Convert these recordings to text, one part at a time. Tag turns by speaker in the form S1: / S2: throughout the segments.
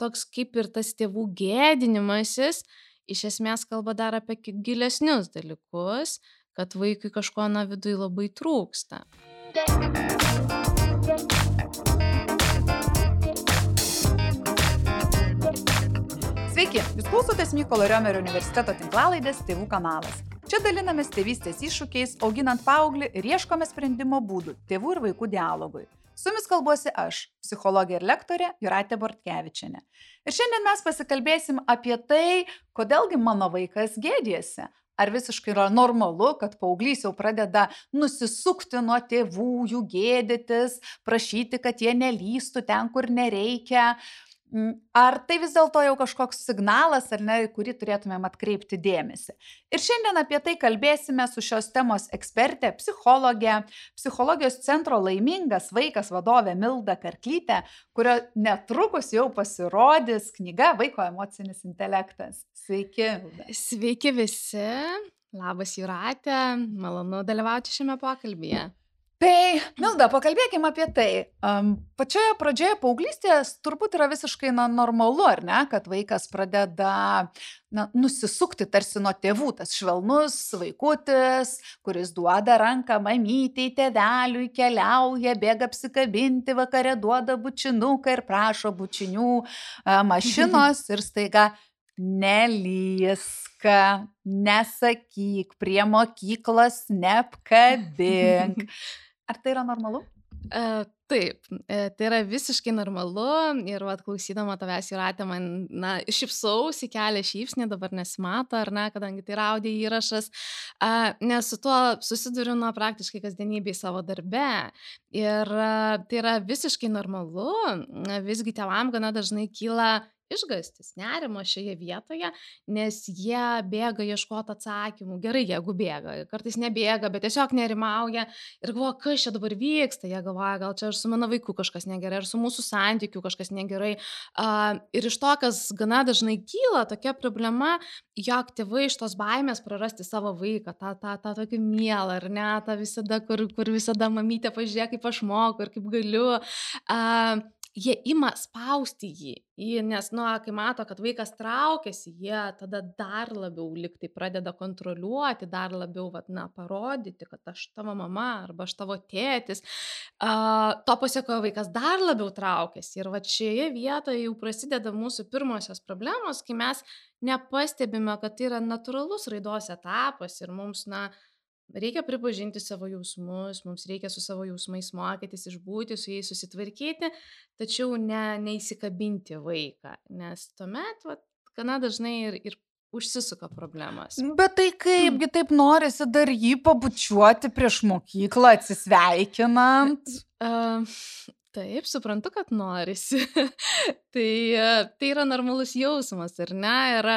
S1: toks kaip ir tas tėvų gėdinimasis, iš esmės kalba dar apie gilesnius dalykus, kad vaikui kažko na viduje labai trūksta.
S2: Sveiki, jūs klausotės Mykolo Riomerio universiteto tinklalaidės Tėvų kanalas. Čia dalinamės tėvystės iššūkiais, auginant paauglį ir ieškome sprendimo būdų tėvų ir vaikų dialogui. Su jumis kalbuosi aš, psichologė ir lektorė Juratė Bortkevičiane. Ir šiandien mes pasikalbėsim apie tai, kodėlgi mano vaikas gėdėsi. Ar visiškai yra normalu, kad paauglys jau pradeda nusisukti nuo tėvų, jų gėdytis, prašyti, kad jie nelystų ten, kur nereikia. Mm, ar tai vis dėlto jau kažkoks signalas, ar ne, kurį turėtumėm atkreipti dėmesį? Ir šiandien apie tai kalbėsime su šios temos ekspertė, psichologė, psichologijos centro laimingas vaikas vadovė Milda Karklytė, kurio netrukus jau pasirodys knyga Vaiko emocinis intelektas. Sveiki. Milda.
S1: Sveiki visi, labas Juratė, malonu dalyvauti šiame pokalbėje.
S2: Tai, Milda, pakalbėkime apie tai. Um, pačioje pradžioje paauglystėje turbūt yra visiškai na, normalu, ar ne, kad vaikas pradeda na, nusisukti tarsi nuo tėvų, tas švelnus vaikutis, kuris duoda ranką mamytei, tėveliui, keliauja, bėga apsikabinti, vakare duoda bučinuką ir prašo bučinių mašinos ir staiga nelyska, nesakyk, prie mokyklos neapkabink. Ar tai yra normalu?
S1: Uh, taip, e, tai yra visiškai normalu ir vat, klausydama tavęs įratė man, na, šipsausi kelią šypsnį, dabar nesimato, ar ne, kadangi tai yra audio įrašas, uh, nes su tuo susiduriu nuo praktiškai kasdienybėje savo darbe. Ir uh, tai yra visiškai normalu, visgi tevam gana dažnai kyla išgastis, nerimo šioje vietoje, nes jie bėga ieškoti atsakymų. Gerai, jeigu bėga, kartais nebėga, bet tiesiog nerimauja ir galvoja, kas čia dabar vyksta. Jie galvoja, gal čia ir su mano vaiku kažkas negerai, ar su mūsų santykiu kažkas negerai. Ir iš to, kas gana dažnai kyla, tokia problema, jog tėvai iš tos baimės prarasti savo vaiką, tą, tą, tą tokį mielą, ar ne, tą visada, kur, kur visada mamytė pažiūrė, kaip aš moku ir kaip galiu. Uh, jie ima spausti jį, jį nes, nu, kai mato, kad vaikas traukiasi, jie tada dar labiau liktai pradeda kontroliuoti, dar labiau, vad, na, parodyti, kad aš tavo mama arba aš tavo tėtis. Uh, to pasiekojo vaikas dar labiau traukiasi. Ir va šioje vietoje jau prasideda mūsų pirmosios problemos, kai mes nepastebime, kad tai yra natūralus raidos etapas ir mums, na, uh, Reikia pripažinti savo jausmus, mums reikia su savo jausmais mokytis, išbūti, su jais susitvarkyti, tačiau ne, neįsikabinti vaiką, nes tuomet, va, gana dažnai ir, ir užsisuka problemas.
S2: Bet tai kaipgi taip norisi dar jį pabučiuoti prieš mokyklą atsisveikinant?
S1: Uh, Taip, suprantu, kad norisi. tai, tai yra normalus jausmas, ar ne? Ir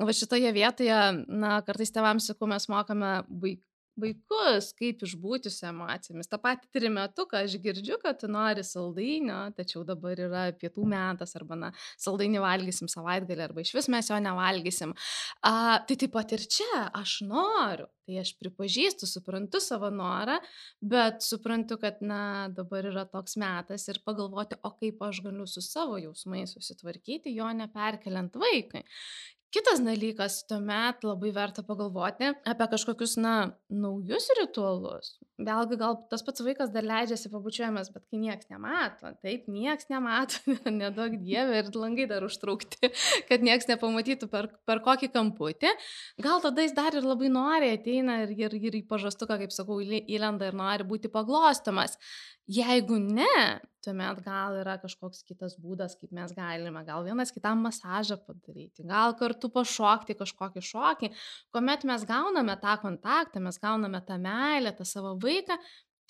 S1: va šitoje vietoje, na, kartais tėvams sakau, mes mokame vaikų vaikus, kaip išbūti su emocijomis. Ta pati trimetuką aš girdžiu, kad tu nori saldainio, tačiau dabar yra pietų metas, arba na, saldainį valgysim savaitgalį, arba iš vis mes jo nevalgysim. A, tai taip pat ir čia aš noriu. Tai aš pripažįstu, suprantu savo norą, bet suprantu, kad, na, dabar yra toks metas ir pagalvoti, o kaip aš galiu su savo jausmais susitvarkyti, jo neperkeliant vaikui. Kitas dalykas, tuomet labai verta pagalvoti apie kažkokius, na, naujus ritualus. Vėlgi, gal tas pats vaikas dar leidžiasi pabučiuojamas, bet kai niekas nemato, taip, niekas nemato, nedaug dievė ir langai dar užtraukti, kad niekas nepamatytų per, per kokį kamputį, gal tada jis dar ir labai nori, ateina ir, ir, ir į pažastuką, kaip sakau, įlenda ir nori būti paglostomas. Jeigu ne, tuomet gal yra kažkoks kitas būdas, kaip mes galime, gal vienas kitam masažą padaryti, gal kartu pašokti kažkokį šokį, kuomet mes gauname tą kontaktą, mes gauname tą meilę, tą savo vaiką,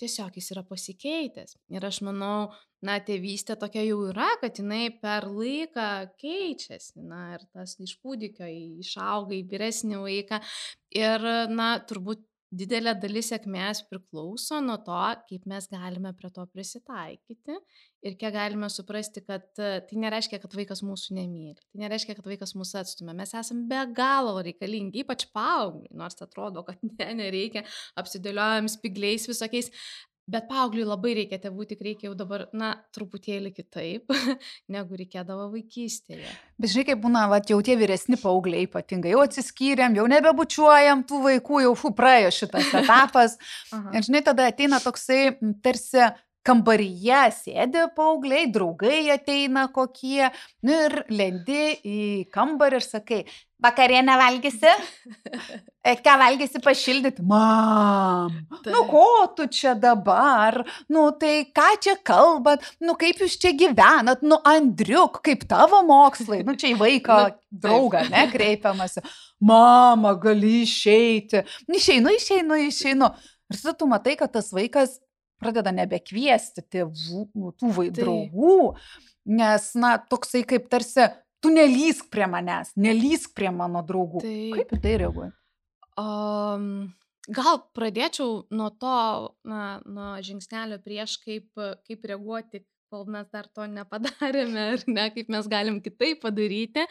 S1: tiesiog jis yra pasikeitęs. Ir aš manau, na, tėvystė tokia jau yra, kad jinai per laiką keičiasi, na, ir tas iš kūdikio išauga į vyresnį vaiką. Ir, na, turbūt didelė dalis sėkmės priklauso nuo to, kaip mes galime prie to prisitaikyti ir kiek galime suprasti, kad tai nereiškia, kad vaikas mūsų nemyli, tai nereiškia, kad vaikas mūsų atstumia. Mes esame be galo reikalingi, ypač paaugliai, nors atrodo, kad ne, nereikia, apsidėliojam spigliais visokiais. Bet paaugliui labai reikia tėvų, tik reikia jau dabar, na, truputėlį kitaip, negu reikėdavo vaikystėje.
S2: Bet žinai, kaip būna, va, jau tie vyresni paaugliai ypatingai, jau atsiskyrėm, jau nebebučiuojam tų vaikų, jau fu, praėjo šitas etapas. ir žinai, tada ateina toksai tarsi kambaryje sėdi paaugliai, draugai ateina kokie, nu ir lendi į kambarį ir sakai, vakarienę valgysi? E, ką valgysi pašildyti? Mam, tai. nu ko tu čia dabar? Nu tai ką čia kalbat? Nu kaip jūs čia gyvenat? Nu Andriuk, kaip tavo mokslai? Nu čia į vaiką draugą, ne, kreipiamasi. Mama, gali išeiti. Išeinu, išeinu, išeinu. Ir tu matai, kad tas vaikas pradeda nebekviesti tėvų, tų vai, tai. draugų, nes, na, toksai kaip tarsi, tu nelysk prie manęs, nelysk prie mano draugų. Tai. Kaip į tai reaguoji?
S1: Um, gal pradėčiau nuo to, na, nuo žingsnelio prieš, kaip, kaip reaguoti, kol mes dar to nepadarėme, ar ne, kaip mes galim kitaip padaryti.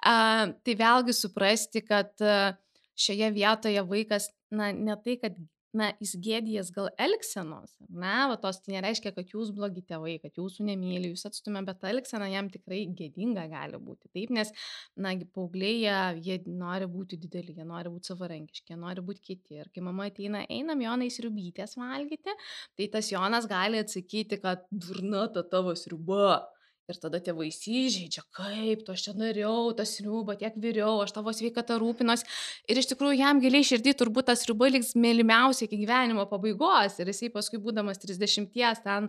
S1: Uh, tai vėlgi suprasti, kad uh, šioje vietoje vaikas, na, ne tai, kad na, jis gėdijas gal elgsenos, ne, va tos tai nereiškia, kad jūs blogi tėvai, kad jūsų nemyli, jūs atstumė, bet ta elgsena jam tikrai gėdinga gali būti. Taip, nes, na, paaugliai, jie nori būti dideli, jie nori būti savarankiški, jie nori būti kiti. Ir kai mama ateina, einam jonai sriubytės valgyti, tai tas Jonas gali atsakyti, kad durna ta tavo sriuba Ir tada tėvai įsižeidžia, kaip tu aš čia dariau, tas sriuba, tiek vyriau, aš tavo sveikatą rūpinos. Ir iš tikrųjų jam giliai širdį turbūt tas sriuba liks mėlymiausia iki gyvenimo pabaigos. Ir jisai paskui būdamas 30 ten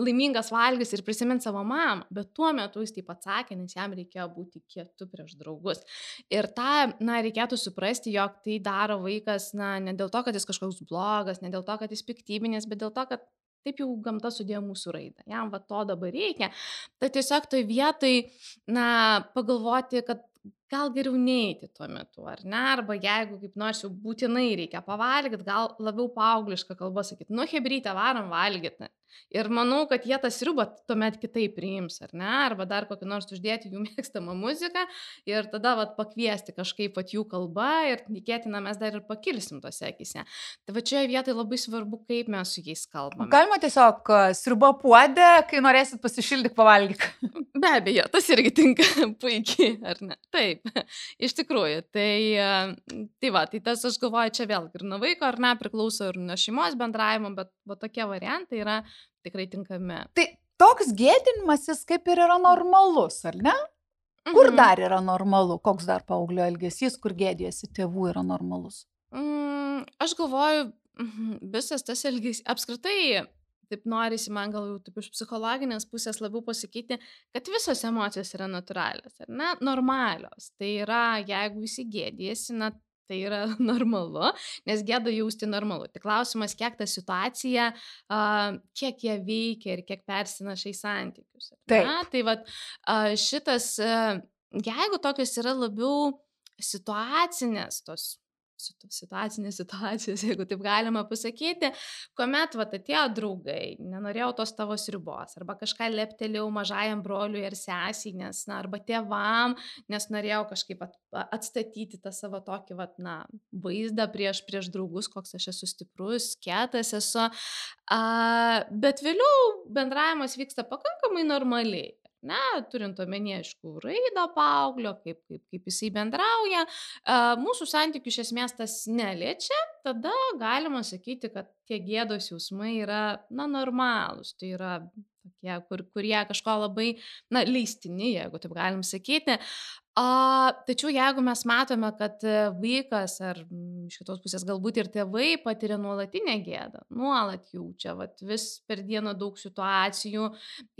S1: laimingas valgys ir prisimint savo mamą. Bet tuo metu jis taip atsakė, nes jam reikėjo būti kietu prieš draugus. Ir tą, na, reikėtų suprasti, jog tai daro vaikas, na, ne dėl to, kad jis kažkoks blogas, ne dėl to, kad jis piktybinis, bet dėl to, kad Taip jau gamta sudėjo mūsų raidą. Jam va to dabar reikia. Tai tiesiog toj vietoj, na, pagalvoti, kad gal geriau neiti tuo metu, ar ne? Arba jeigu kaip nors jau būtinai reikia pavalgyti, gal labiau paauglišką kalbą sakyti, nu, hebrytę varom valgyti. Ir manau, kad jie tą sriubą tuomet kitaip priims, ar ne? Arba dar kokį nors uždėti jų mėgstamą muziką ir tada vat, pakviesti kažkaip pat jų kalbą ir tikėtina mes dar ir pakilsim tose akise. Tai va čia vietoje labai svarbu, kaip mes su jais kalbame.
S2: Galima tiesiog sriubą puodę, kai norėsit pasišildyk pavalgyk.
S1: Be abejo, tas irgi tinka puikiai, ar ne? Taip, iš tikrųjų. Tai, tai va, tai tas aš galvoju, čia vėl ir nuo vaiko, ar ne, priklauso ir nuo šeimos bendravimo, bet va tokie variantai yra tikrai tinkami.
S2: Tai toks gėdinimasis kaip ir yra normalus, ar ne? Kur mhm. dar yra normalu, koks dar paauglio elgesys, kur gėdėsi tėvų yra normalus?
S1: Mm, aš galvoju, mhm, visas tas elgesys, apskritai, taip norisi man gal jau taip iš psichologinės pusės labiau pasakyti, kad visos emocijos yra natūralios, ar ne, normalios. Tai yra, jeigu visi gėdėsi, na, Tai yra normalu, nes gėda jausti normalu. Tik klausimas, kiek ta situacija, uh, kiek jie veikia ir kiek persinaša į santykius. Taip. Na, tai vad šitas, uh, jeigu tokios yra labiau situacinės tos situacinės situacijos, jeigu taip galima pasakyti, kuomet vat atėjo draugai, nenorėjau tos tavo ribos, arba kažką leptelėjau mažajam broliui ar sesiai, nes, na, arba tėvam, nes norėjau kažkaip atstatyti tą savo tokį, vat, na, vaizdą prieš, prieš draugus, koks aš esu stiprus, kietas esu, a, bet vėliau bendravimas vyksta pakankamai normaliai ne, turint omenyje, aišku, raidą paauglio, kaip, kaip, kaip jisai bendrauja, mūsų santykių iš esmės tas neliečia, tada galima sakyti, kad tie gėdos jausmai yra, na, normalūs, tai yra tokie, kur, kurie kažko labai, na, leistini, jeigu taip galim sakyti. A, tačiau jeigu mes matome, kad e, vaikas ar iš kitos pusės galbūt ir tėvai patiria nuolatinę gėdą, nuolat jaučia, vat, vis per dieną daug situacijų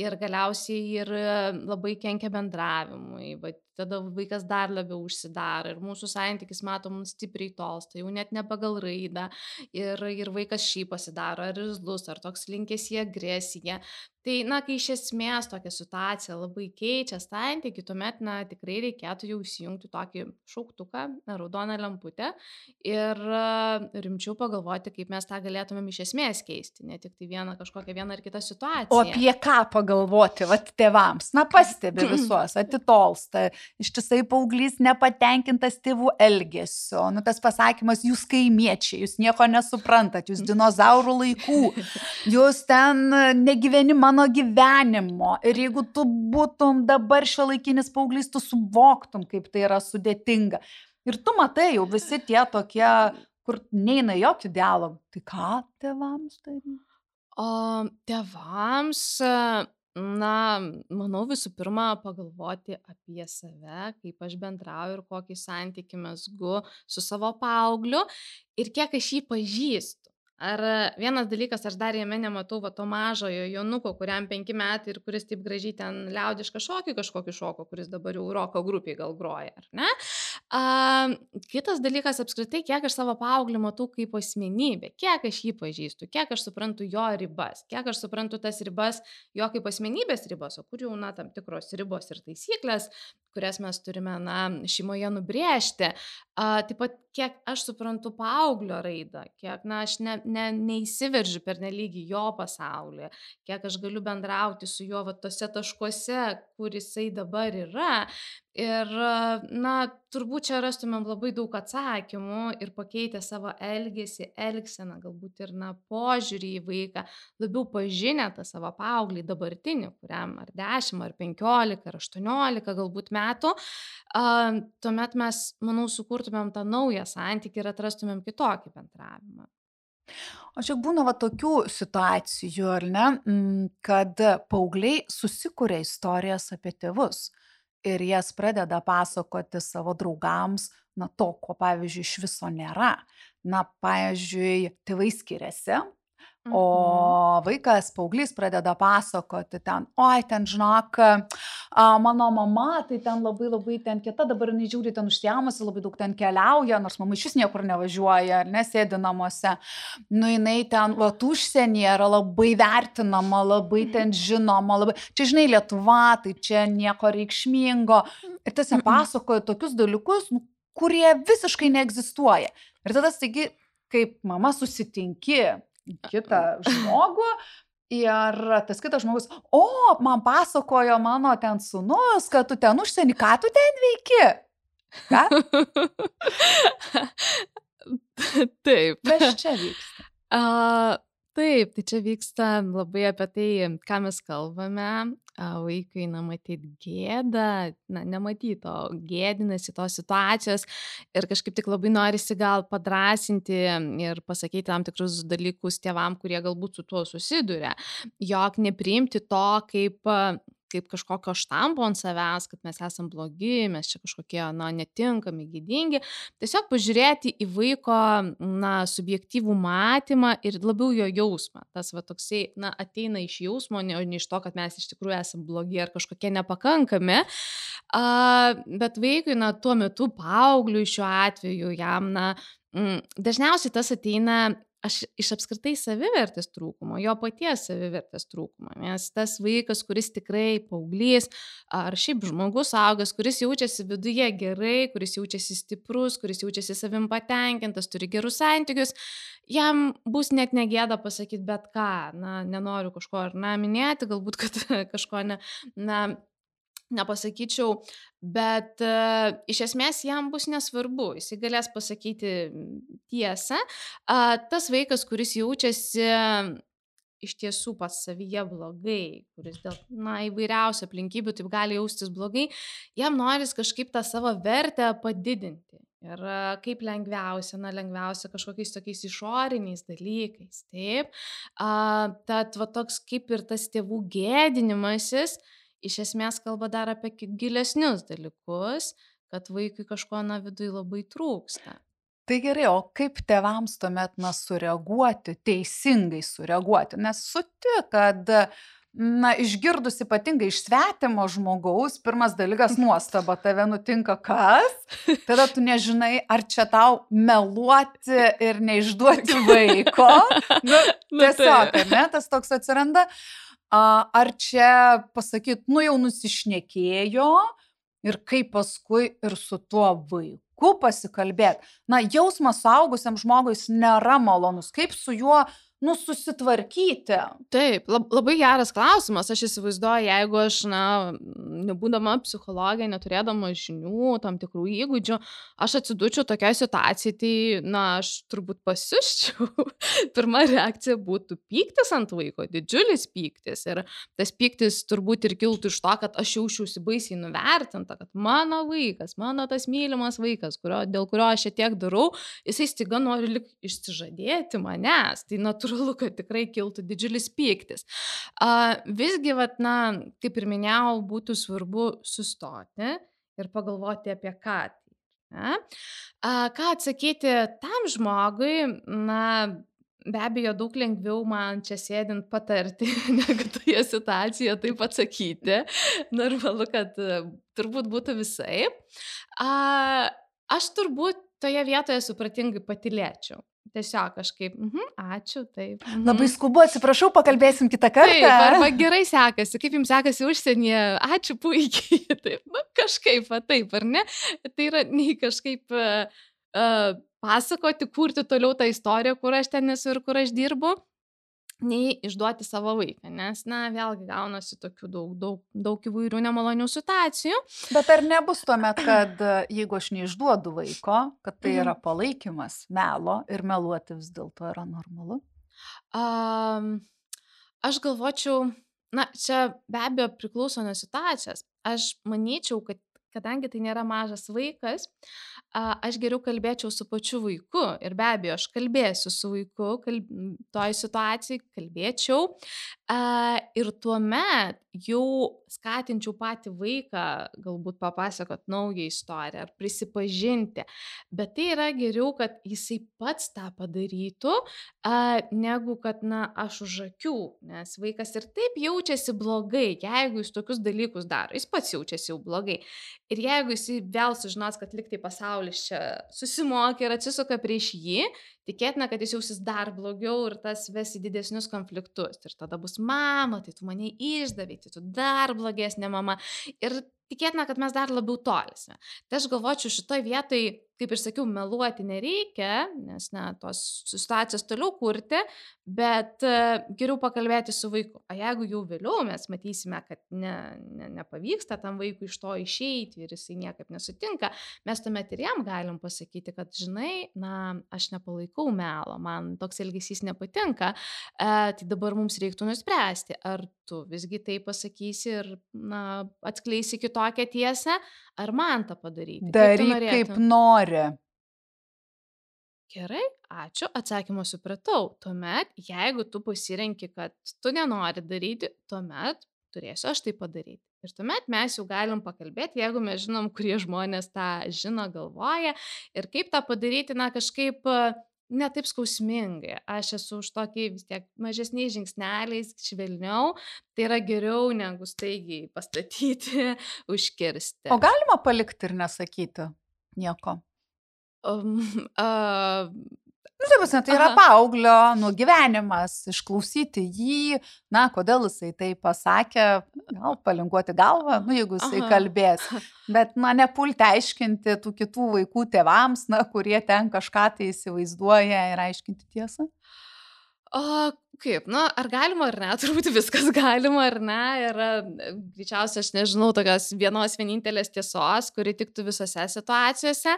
S1: ir galiausiai ir e, labai kenkia bendravimui, vat, tada vaikas dar labiau užsidaro ir mūsų santykis, matom, stipriai tolsta, jau net ne pagal raidą ir, ir vaikas šį pasidaro, ar rizlus, ar toks linkęs į agresiją. Tai, na, kai iš esmės tokia situacija labai keičia santykių, tuomet, na, tikrai reikėtų jau įsijungti tokį šauktuką, raudoną lemputę ir e, rimčiau pagalvoti, kaip mes tą galėtumėm iš esmės keisti, ne tik tai vieną kažkokią vieną ar kitą situaciją.
S2: O apie ką pagalvoti, vad tėvams? Na, pastebi visuos, atitolsta, ištisai paauglys nepatenkintas tėvų elgesio, nu tas pasakymas, jūs kaimiečiai, jūs nieko nesuprantat, jūs dinozaurų laikų, jūs ten negyveni mano gyvenimo ir jeigu tu būtum dabar šio laikinis paauglys, tu suvoktum, kaip tai yra sudėtinga. Ir tu matai jau visi tie tokie, kur neina jokio dialogų. Tai ką tėvams daryti?
S1: O tėvams, na, manau visų pirma pagalvoti apie save, kaip aš bendrauju ir kokį santykį mesgu su savo paaugliu ir kiek aš jį pažįstu. Ar vienas dalykas, aš dar jame nematau va to mažojo Jonuko, kuriam penki metai ir kuris taip gražiai ten liaudišką šokį kažkokį šoko, kuris dabar jau roko grupiai gal groja, ar ne? A, kitas dalykas apskritai, kiek aš savo paauglį matau kaip asmenybę, kiek aš jį pažįstu, kiek aš suprantu jo ribas, kiek aš suprantu tas ribas, jo kaip asmenybės ribos, o kur jau, na, tam tikros ribos ir taisyklės, kurias mes turime, na, šeimoje nubrėžti. A, taip pat, kiek aš suprantu paauglio raidą, kiek, na, aš ne, ne, neįsiveržiu per nelygį jo pasaulį, kiek aš galiu bendrauti su juo va tose taškuose, kur jisai dabar yra. Ir, na, turbūt čia rastumėm labai daug atsakymų ir pakeitę savo elgesį, elgseną, galbūt ir, na, požiūrį į vaiką, labiau pažinę tą savo paauglį dabartinį, kuriam ar 10, ar 15, ar 18 galbūt metų, uh, tuomet mes, manau, sukurtumėm tą naują santykį ir atrastumėm kitokį bendravimą.
S2: O čia būna va tokių situacijų, ar ne, mm, kad paaugliai susikuria istorijas apie tėvus ir jas pradeda pasakoti savo draugams, na to, ko pavyzdžiui iš viso nėra. Na, pavyzdžiui, tėvai skiriasi, O
S1: Mhm.
S2: vaikas, paauglys pradeda pasakoti ten, oi, ten žinok, a, mano mama, tai ten labai labai ten kieta, dabar jinai žiūri ten užsiemusi, labai daug ten keliauja, nors mama iš vis niekur nevažiuoja, ar nesėdi namuose. Nu, jinai ten, va, užsienyje yra labai vertinama, labai ten žinoma, labai, čia žinai, Lietuva, tai čia nieko reikšmingo. Ir tiesiog pasakoja tokius dalykus, nu, kurie visiškai neegzistuoja. Ir tada, taigi, kaip mama susitinki kitą žmogų. Ir tas kitas žmogus, o, man pasakojo mano ten sunus, kad tu ten užsienį, ką tu ten veiki? Ką?
S1: Taip.
S2: Kas čia vyksta?
S1: A, taip, tai čia vyksta labai apie tai, ką mes kalbame. Vaikui, na, matyti gėdą, na, nematyti to, gėdinasi tos situacijos ir kažkaip tik labai norisi gal padrasinti ir pasakyti tam tikrus dalykus tėvam, kurie galbūt su tuo susiduria, jog nepriimti to kaip kaip kažkokio štampo ant savęs, kad mes esame blogi, mes čia kažkokie, na, netinkami, gydingi. Tiesiog pažiūrėti į vaiko, na, subjektyvų matymą ir labiau jo jausmą. Tas va toksai, na, ateina iš jausmo, o ne iš to, kad mes iš tikrųjų esame blogi ar kažkokie nepakankami. A, bet vaikui, na, tuo metu paaugliui šiuo atveju jam, na, mm, dažniausiai tas ateina aš iš apskritai savivertės trūkumo, jo paties savivertės trūkumo. Nes tas vaikas, kuris tikrai paauglys, ar šiaip žmogus augęs, kuris jaučiasi viduje gerai, kuris jaučiasi stiprus, kuris jaučiasi savim patenkintas, turi gerus santykius, jam bus net negėda pasakyti bet ką. Na, nenoriu kažko ar na minėti, galbūt, kad kažko ne, na, nepasakyčiau, bet uh, iš esmės jam bus nesvarbu, jis galės pasakyti tiesą. Uh, tas vaikas, kuris jaučiasi iš tiesų pats savyje blogai, kuris dėl, na, įvairiausių aplinkybių taip gali jaustis blogai, jam noris kažkaip tą savo vertę padidinti. Ir kaip lengviausia, na, lengviausia kažkokiais tokiais išoriniais dalykais, taip. A, tad va toks kaip ir tas tėvų gėdinimasis, iš esmės kalba dar apie gilesnius dalykus, kad vaikui kažko na vidui labai trūksta.
S2: Tai gerai, o kaip tėvams tuomet na sureaguoti, teisingai sureaguoti? Nes suti, kad Na, išgirdus ypatingai iš svetimo žmogaus, pirmas dalykas nuostaba, tave nutinka kas, tada tu nežinai, ar čia tau meluoti ir neišduoti vaiko. Nu, tiesiog, ar ne, tas toks atsiranda. Ar čia pasakyti, nu jau nusišnekėjo, ir kaip paskui ir su tuo vaiku pasikalbėti. Na, jausmas suaugusiam žmogui nėra malonus. Kaip su juo nu, susitvarkyti?
S1: Taip, lab, labai geras klausimas. Aš įsivaizduoju, jeigu aš, na, nebūdama psichologija, neturėdama žinių, tam tikrų įgūdžių, aš atsidūčiau tokia situacija, tai, na, aš turbūt pasiuščiau. Pirma reakcija būtų pyktis ant vaiko, didžiulis pyktis. Ir tas pyktis turbūt ir kiltų iš to, kad aš jaučiausi baisiai nuvertinta, kad mano vaikas, mano tas mylimas vaikas, kurio, dėl kurio aš šiek tiek darau, jisai staiga nori išsižadėti manęs. Tai natūralu natūralu, kad tikrai kiltų didžiulis pyktis. Visgi, vat, na, kaip ir minėjau, būtų svarbu sustoti ir pagalvoti apie ką. Ne? Ką atsakyti tam žmogui, na, be abejo, daug lengviau man čia sėdint patarti, negu toje situacijoje taip atsakyti. Normalu, kad turbūt būtų visai. A, aš turbūt toje vietoje supratingai patilėčiau tiesiog kažkaip, mhm, ačiū, taip. Mhm.
S2: Labai skubu, atsiprašau, pakalbėsim kitą kartą.
S1: Taip, arba gerai sekasi, kaip jums sekasi užsienyje, ačiū puikiai, taip, nu, kažkaip, va, taip, ar ne? Tai yra nei kažkaip uh, pasakoti, kurti toliau tą istoriją, kur aš ten esu ir kur aš dirbu, nei išduoti savo vaiką, nes, na, vėlgi gaunasi tokių daug, daug, daug įvairių nemalonių situacijų.
S2: Bet ar nebus tuomet, kad jeigu aš neišduodu vaiko, kad tai yra mhm. palaikymas melo ir meluoti vis dėlto yra normalu?
S1: Um, aš galvočiau, na, čia be abejo priklauso nuo situacijos. Aš manyčiau, kad kadangi tai nėra mažas vaikas, aš geriau kalbėčiau su pačiu vaiku. Ir be abejo, aš kalbėsiu su vaiku, kalb... toj situacijai, kalbėčiau. Ir tuomet jau skatinčiau patį vaiką galbūt papasakot naują istoriją ar prisipažinti, bet tai yra geriau, kad jisai pats tą padarytų, negu kad, na, aš už akių, nes vaikas ir taip jaučiasi blogai, jeigu jis tokius dalykus daro, jis pats jaučiasi jau blogai. Ir jeigu jis vėl sužinos, kad liktai pasaulis čia susimokė ir atsisuka prieš jį, tikėtina, kad jis jausis dar blogiau ir tas ves į didesnius konfliktus. Ir tada bus mama, tai tu mane išdavai, tai tu dar blogesnė mama. Ir tikėtina, kad mes dar labiau tolysime. Tai aš galvočiau šitoj vietoj kaip ir sakiau, meluoti nereikia, nes, na, tos situacijas toliau kurti, bet uh, geriau pakalbėti su vaiku. O jeigu jau vėliau mes matysime, kad ne, ne, nepavyksta tam vaikui iš to išeiti ir jisai niekaip nesutinka, mes tuomet ir jam galim pasakyti, kad, žinai, na, aš nepalaikau melo, man toks elgesys nepatinka, uh, tai dabar mums reiktų nuspręsti, ar tu visgi tai pasakysi ir, na, atskleisi kitokią tiesą, ar man tą padaryti.
S2: Daryk kaip, kaip nori.
S1: Gerai, ačiū, atsakymą supratau. Tuomet, jeigu tu pasirenki, kad tu nenori daryti, tuomet turėsiu aš tai padaryti. Ir tuomet mes jau galim pakalbėti, jeigu mes žinom, kurie žmonės tą žino, galvoja ir kaip tą padaryti, na kažkaip ne taip skausmingai. Aš esu už tokį vis tiek mažesniais žingsneliais, švelniau. Tai yra geriau negu staigiai pastatyti, užkirsti.
S2: O galima palikti ir nesakyti nieko?
S1: Um, uh,
S2: Nu, taip, prasme, tai yra Aha. paauglio nugyvenimas, išklausyti jį, na, kodėl jisai tai pasakė, gal palinkuoti galvą, nu, jeigu jisai Aha. kalbės. Bet, na, nepulti aiškinti tų kitų vaikų tėvams, na, kurie ten kažką tai įsivaizduoja ir aiškinti tiesą.
S1: O kaip, na, ar galima ar ne, turbūt viskas galima ar ne. Ir greičiausiai aš nežinau tokios vienos vienintelės tiesos, kuri tiktų visose situacijose.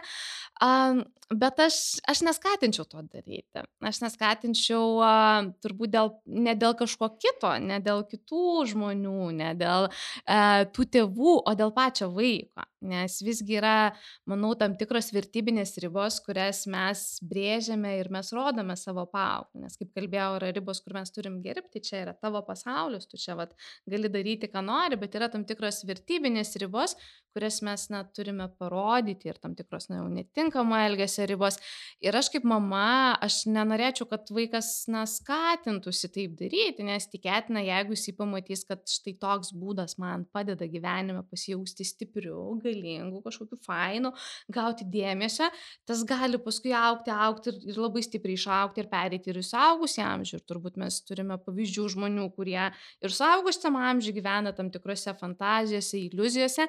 S1: Um, bet aš, aš neskatinčiau to daryti. Aš neskatinčiau uh, turbūt dėl, ne dėl kažko kito, ne dėl kitų žmonių, ne dėl uh, tų tėvų, o dėl pačio vaiko. Nes visgi yra, manau, tam tikros vertybinės ribos, kurias mes brėžiame ir mes rodome savo paauglį. Nes kaip kalbėjau, yra ribos, kur mes turim gerbti, čia yra tavo pasaulis, tu čia vat, gali daryti, ką nori, bet yra tam tikros vertybinės ribos, kurias mes na, turime parodyti ir tam tikros na, jau netinkamo elgesio ribos. Ir aš kaip mama, aš nenorėčiau, kad vaikas na, skatintųsi taip daryti, nes tikėtina, jeigu jis pamatys, kad štai toks būdas man padeda gyvenime pasijausti stipriu, galingų, kažkokių fainų, gauti dėmesio, tas gali paskui aukti, aukti ir, ir labai stipriai išaukti ir perėti ir į suaugusią amžių. Ir turbūt mes turime pavyzdžių žmonių, kurie ir suaugusiam amžiui gyvena tam tikrose fantazijose, iliuzijose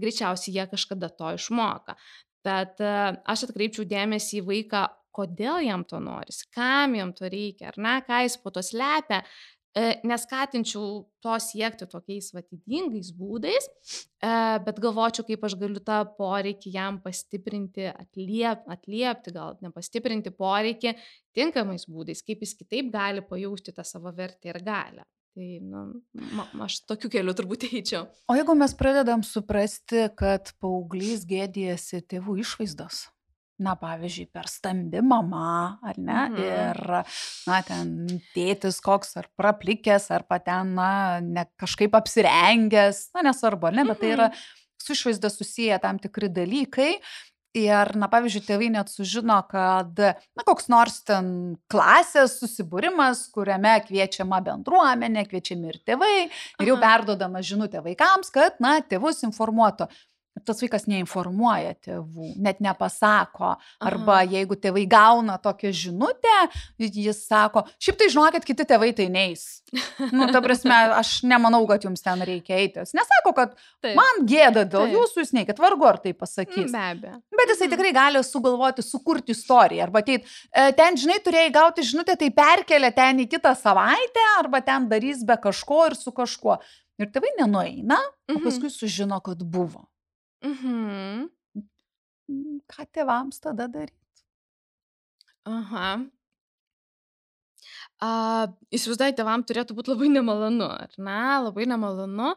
S1: greičiausiai jie kažkada to išmoka. Bet aš atkreipčiau dėmesį į vaiką, kodėl jam to norisi, kam jam to reikia, ar ne, ką jis po to slepia, neskatinčiau to siekti tokiais vatidingais būdais, e, bet galvočiau, kaip aš galiu tą poreikį jam pastiprinti, atliep, atliepti, gal nepastiprinti poreikį tinkamais būdais, kaip jis kitaip gali pajausti tą savo vertę ir galę. Tai, nu, aš tokiu keliu turbūt eičiau.
S2: O jeigu mes pradedam suprasti, kad paauglys gėdėjasi tėvų išvaizdos? Na, pavyzdžiui, per stambi mama, ar ne, mhm. ir, na, ten tėtis koks ar praplikęs, ar paten, na, ne, kažkaip apsirengęs, na, nesvarbu, ne, bet tai yra mhm. su išvaizda susiję tam tikri dalykai. Ir, na, pavyzdžiui, tėvai net sužino, kad, na, koks nors ten klasės susibūrimas, kuriame kviečiama bendruomenė, kviečiami ir tėvai, ir jau perdodama žinutė vaikams, kad, na, tėvus informuotų tas vaikas neinformuoja tėvų, net nepasako. Arba Aha. jeigu tėvai gauna tokią žinutę, jis sako, šiaip tai žinokit, kiti tėvai tai neis. Nu, ta prasme, aš nemanau, kad jums ten reikia eiti. Jis nesako, kad Taip. man gėda dėl Taip. jūsų, jūs neikit, vargu ar tai pasakys.
S1: Be abejo.
S2: Bet jisai tikrai gali sugalvoti, sukurti istoriją. Arba ateit, e, ten, žinai, turėjai gauti žinutę, tai perkelia ten į kitą savaitę, arba ten darys be kažko ir su kažkuo. Ir tėvai nenueina, o mhm. paskui sužino, kad buvo.
S1: Mhm.
S2: Ką tėvams tada daryti?
S1: Aha. A, įsivaizduoju, tėvam turėtų būti labai nemalonu, ar ne? Labai nemalonu.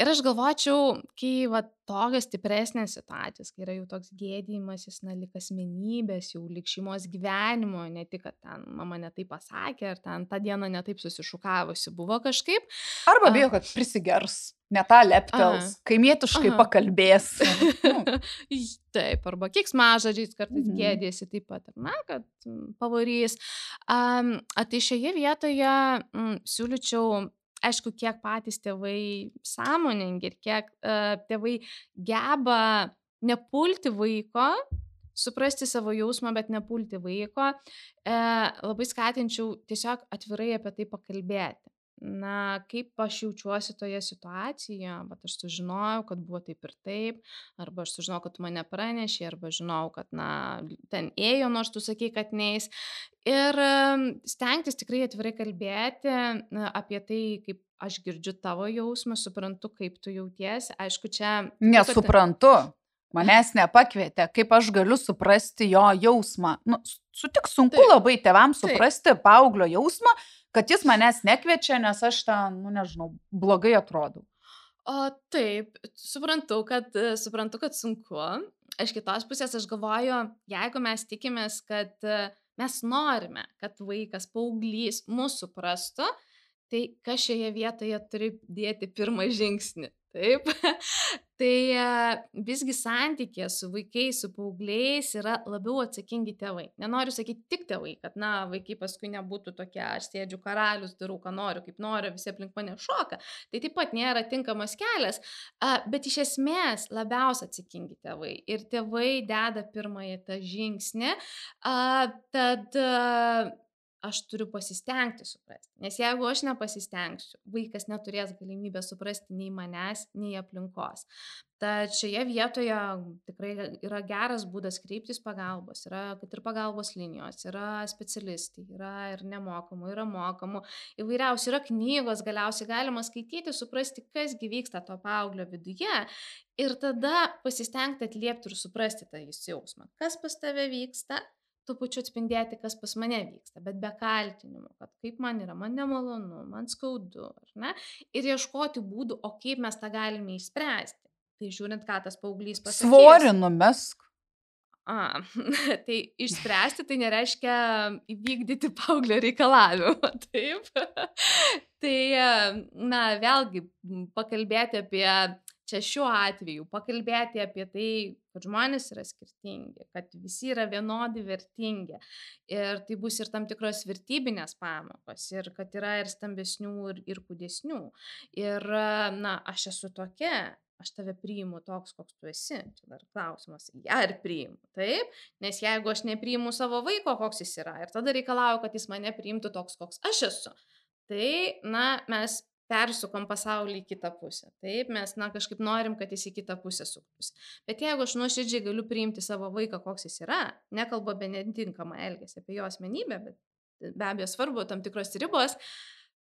S1: Ir aš galvočiau, kai va tokios stipresnės situacijos, kai yra jau toks gėdymasis, na, lik asmenybės, jau lik šeimos gyvenimo, ne tik, kad ten mama netai pasakė, ar ten tą dieną netaip susišukavusi buvo kažkaip.
S2: Arba bijo, kad prisigers ne tą leptels, Aha. kaimietiškai Aha. pakalbės.
S1: Taip, arba kiek mažadžiais kartais mhm. gėdėsi taip pat, na, kad pavarys. Um, šioje vietoje m, siūlyčiau aišku, kiek patys tėvai sąmoningi ir kiek uh, tėvai geba nepulti vaiko, suprasti savo jausmą, bet nepulti vaiko, e, labai skatinčiau tiesiog atvirai apie tai pakalbėti na, kaip aš jaučiuosi toje situacijoje, bet aš sužinojau, kad buvo taip ir taip, arba aš sužinojau, kad tu mane pranešė, arba žinau, kad, na, ten ėjo, nors tu sakai, kad neis. Ir stengtis tikrai atvirai kalbėti apie tai, kaip aš girdžiu tavo jausmą, suprantu, kaip tu jautiesi. Aišku, čia...
S2: Nesuprantu. Manęs nepakvietė, kaip aš galiu suprasti jo jausmą. Nu, sutik sunku taip. labai tėvams suprasti taip. paauglio jausmą, kad jis manęs nekviečia, nes aš ten, nu nežinau, blogai atrodau.
S1: O taip, suprantu, kad, suprantu, kad sunku. Iš kitos pusės aš galvoju, jeigu mes tikimės, kad mes norime, kad vaikas, paauglys mūsų suprastų, tai kas šioje vietoje turi dėti pirmą žingsnį? Taip. Tai e, visgi santykė su vaikais, su paaugliais yra labiau atsakingi tėvai. Nenoriu sakyti tik tėvai, kad, na, vaikai paskui nebūtų tokie, aš sėdžiu karalius, darau, ką noriu, kaip noriu, visi aplink mane šoka. Tai taip pat nėra tinkamas kelias, bet iš esmės labiausiai atsakingi tėvai. Ir tėvai deda pirmąjį tą žingsnį. Tad aš turiu pasistengti suprasti. Nes jeigu aš nepasistengsiu, vaikas neturės galimybę suprasti nei manęs, nei aplinkos. Tad šioje vietoje tikrai yra geras būdas kreiptis pagalbos. Yra, kad ir pagalbos linijos, yra specialistai, yra ir nemokamų, yra mokamų. Įvairiausių yra knygos, galiausiai galima skaityti, suprasti, kas gyvyksta to paauglio viduje. Ir tada pasistengti atliepti ir suprasti tą jausmą. Kas pas tave vyksta, tuo pačiu atspindėti, kas pas mane vyksta, bet be kaltinimų, kad kaip man yra, man nemalonu, man skaudu, ar ne? Ir ieškoti būdų, o kaip mes tą galime išspręsti. Tai žiūrint, ką tas paauglys pasakys.
S2: Svorį numesk.
S1: A, tai išspręsti tai nereiškia įvykdyti paauglio reikalavimą, taip. tai, na, vėlgi, pakalbėti apie čia šiuo atveju pakalbėti apie tai, kad žmonės yra skirtingi, kad visi yra vienodi vertingi. Ir tai bus ir tam tikros vertybinės pamokos, ir kad yra ir stambesnių, ir, ir kūdesnių. Ir, na, aš esu tokia, aš tave priimu toks, koks tu esi. Čia dar klausimas, ar priimu. Taip, nes jeigu aš nepriimu savo vaiko, koks jis yra, ir tada reikalauju, kad jis mane priimtų toks, koks aš esu, tai, na, mes persukam pasaulį į kitą pusę. Taip, mes, na, kažkaip norim, kad jis į kitą pusę suktųsi. Bet jeigu aš nuoširdžiai galiu priimti savo vaiką, koks jis yra, nekalbu apie netinkamą elgesį, apie jo asmenybę, bet be abejo svarbu tam tikros ribos,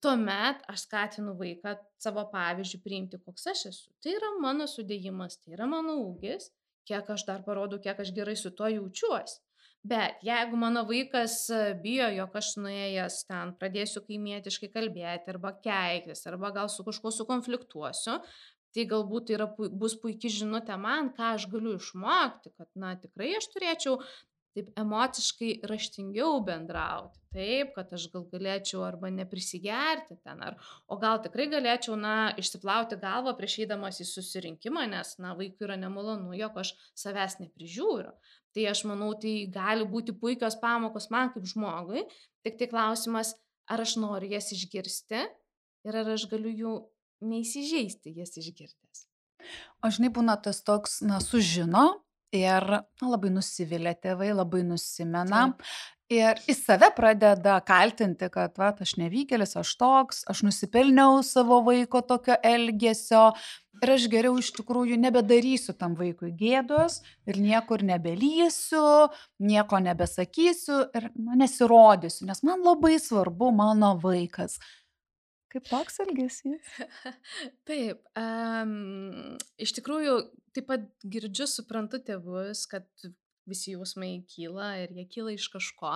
S1: tuomet aš skatinu vaiką savo pavyzdžių priimti, koks aš esu. Tai yra mano sudėjimas, tai yra mano ūgis, kiek aš dar parodau, kiek aš gerai su tuo jaučiuosi. Bet jeigu mano vaikas e, bijo, jog aš nuėjęs ten pradėsiu kaimietiškai kalbėti arba keiktis, arba gal su kažkuo sukonfliktuosiu, tai galbūt yra, bus puikia žinutė man, ką aš galiu išmokti, kad, na, tikrai aš turėčiau taip emociškai raštingiau bendrauti, taip, kad aš gal galėčiau arba neprisigerti ten, ar, o gal tikrai galėčiau, na, išsiplauti galvą prieš eidamas į susirinkimą, nes, na, vaikui yra nemalonu, jog aš savęs neprižiūriu. Tai aš manau, tai gali būti puikios pamokos man kaip žmogui, tik tai klausimas, ar aš noriu jas išgirsti ir ar aš galiu jų neįsižeisti jas išgirdęs.
S2: O žinai, būna tas toks, na, sužino, ir na, labai nusivilia tėvai, labai nusimena. Taip. Ir į save pradeda kaltinti, kad, va, aš nevykėlis, aš toks, aš nusipelniau savo vaiko tokio elgesio ir aš geriau iš tikrųjų nebedarysiu tam vaikui gėdos ir niekur nebelysiu, nieko nebesakysiu ir na, nesirodysiu, nes man labai svarbu mano vaikas. Kaip toks elgesys?
S1: Taip, um, iš tikrųjų, taip pat girdžiu, suprantu tėvus, kad visi jausmai kyla ir jie kyla iš kažko.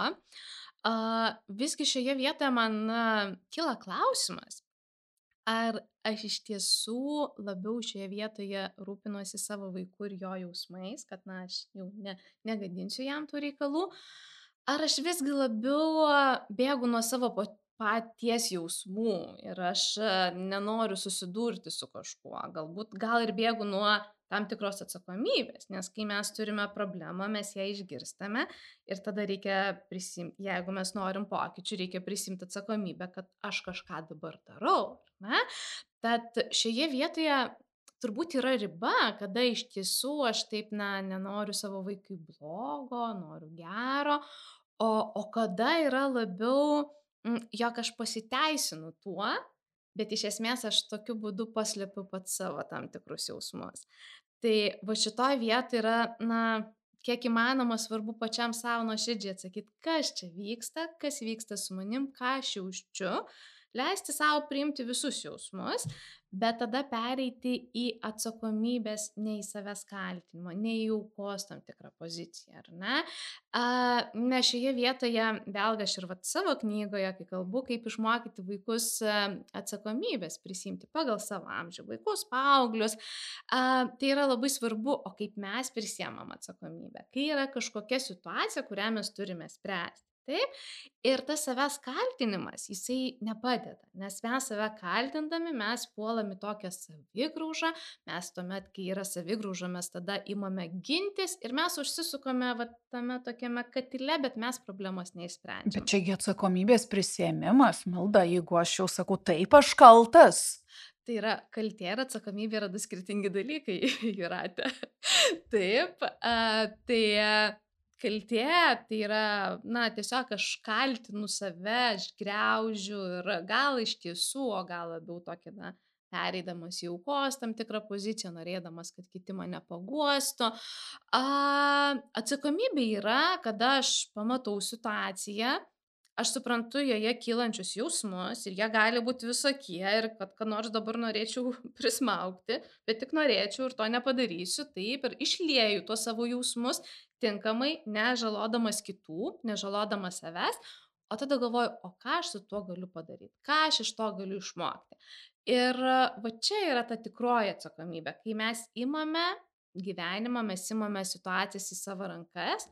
S1: Uh, visgi šioje vietoje man uh, kyla klausimas, ar aš iš tiesų labiau šioje vietoje rūpinuosi savo vaiku ir jo jausmais, kad, na, aš jau ne, negadinsiu jam tų reikalų, ar aš visgi labiau bėgu nuo savo paties jausmų ir aš nenoriu susidurti su kažkuo. Galbūt gal ir bėgu nuo tam tikros atsakomybės, nes kai mes turime problemą, mes ją išgirstame ir tada reikia prisimti, jeigu mes norim pokyčių, reikia prisimti atsakomybę, kad aš kažką dabar darau. Ne? Tad šioje vietoje turbūt yra riba, kada iš tiesų aš taip, na, nenoriu savo vaikui blogo, noriu gero, o, o kada yra labiau jog aš pasiteisinu tuo, bet iš esmės aš tokiu būdu paslėpiu pat savo tam tikrus jausmus. Tai va šitoje vietoje yra, na, kiek įmanoma svarbu pačiam savo nuoširdžiai atsakyti, kas čia vyksta, kas vyksta su manim, ką aš jaučiu, leisti savo priimti visus jausmus, bet tada pereiti į atsakomybės, ne į savęs kaltinimą, ne į aukos tam tikrą poziciją, ar ne? A, nes šioje vietoje, vėlgi aš ir vat savo knygoje, kai kalbu, kaip išmokyti vaikus atsakomybės prisimti pagal savo amžių, vaikus, paauglius, tai yra labai svarbu, o kaip mes prisiemam atsakomybę, kai yra kažkokia situacija, kurią mes turime spręsti. Taip? Ir tas savęs kaltinimas, jisai nepadeda, nes mes save kaltindami, mes puolame tokią savigraužą, mes tuomet, kai yra savigrauža, mes tada imame gintis ir mes užsisukame va, tame tokiame katile, bet mes problemos neįsprendžiame.
S2: Bet čiagi atsakomybės prisėmimas, malda, jeigu aš jau sakau, taip aš kaltas.
S1: Tai yra kaltė ir atsakomybė yra du skirtingi dalykai, Juratė. Taip, a, tai kaltė tai yra, na, tiesiog aš kaltinu save, aš greužiu ir gal iš tiesų, o gal labiau tokia, na, pereidamas į aukos tam tikrą poziciją, norėdamas, kad kiti mane paguostų. A, atsakomybė yra, kada aš pamatau situaciją, aš suprantu joje kylančius jausmus ir jie gali būti visokie ir kad ką nors dabar norėčiau prismaukti, bet tik norėčiau ir to nepadarysiu, taip ir išlieju tuos savo jausmus tinkamai, nežalodamas kitų, nežalodamas savęs, o tada galvoju, o ką aš su tuo galiu padaryti, ką aš iš to galiu išmokti. Ir va čia yra ta tikroji atsakomybė, kai mes imame gyvenimą, mes imame situacijas į savo rankas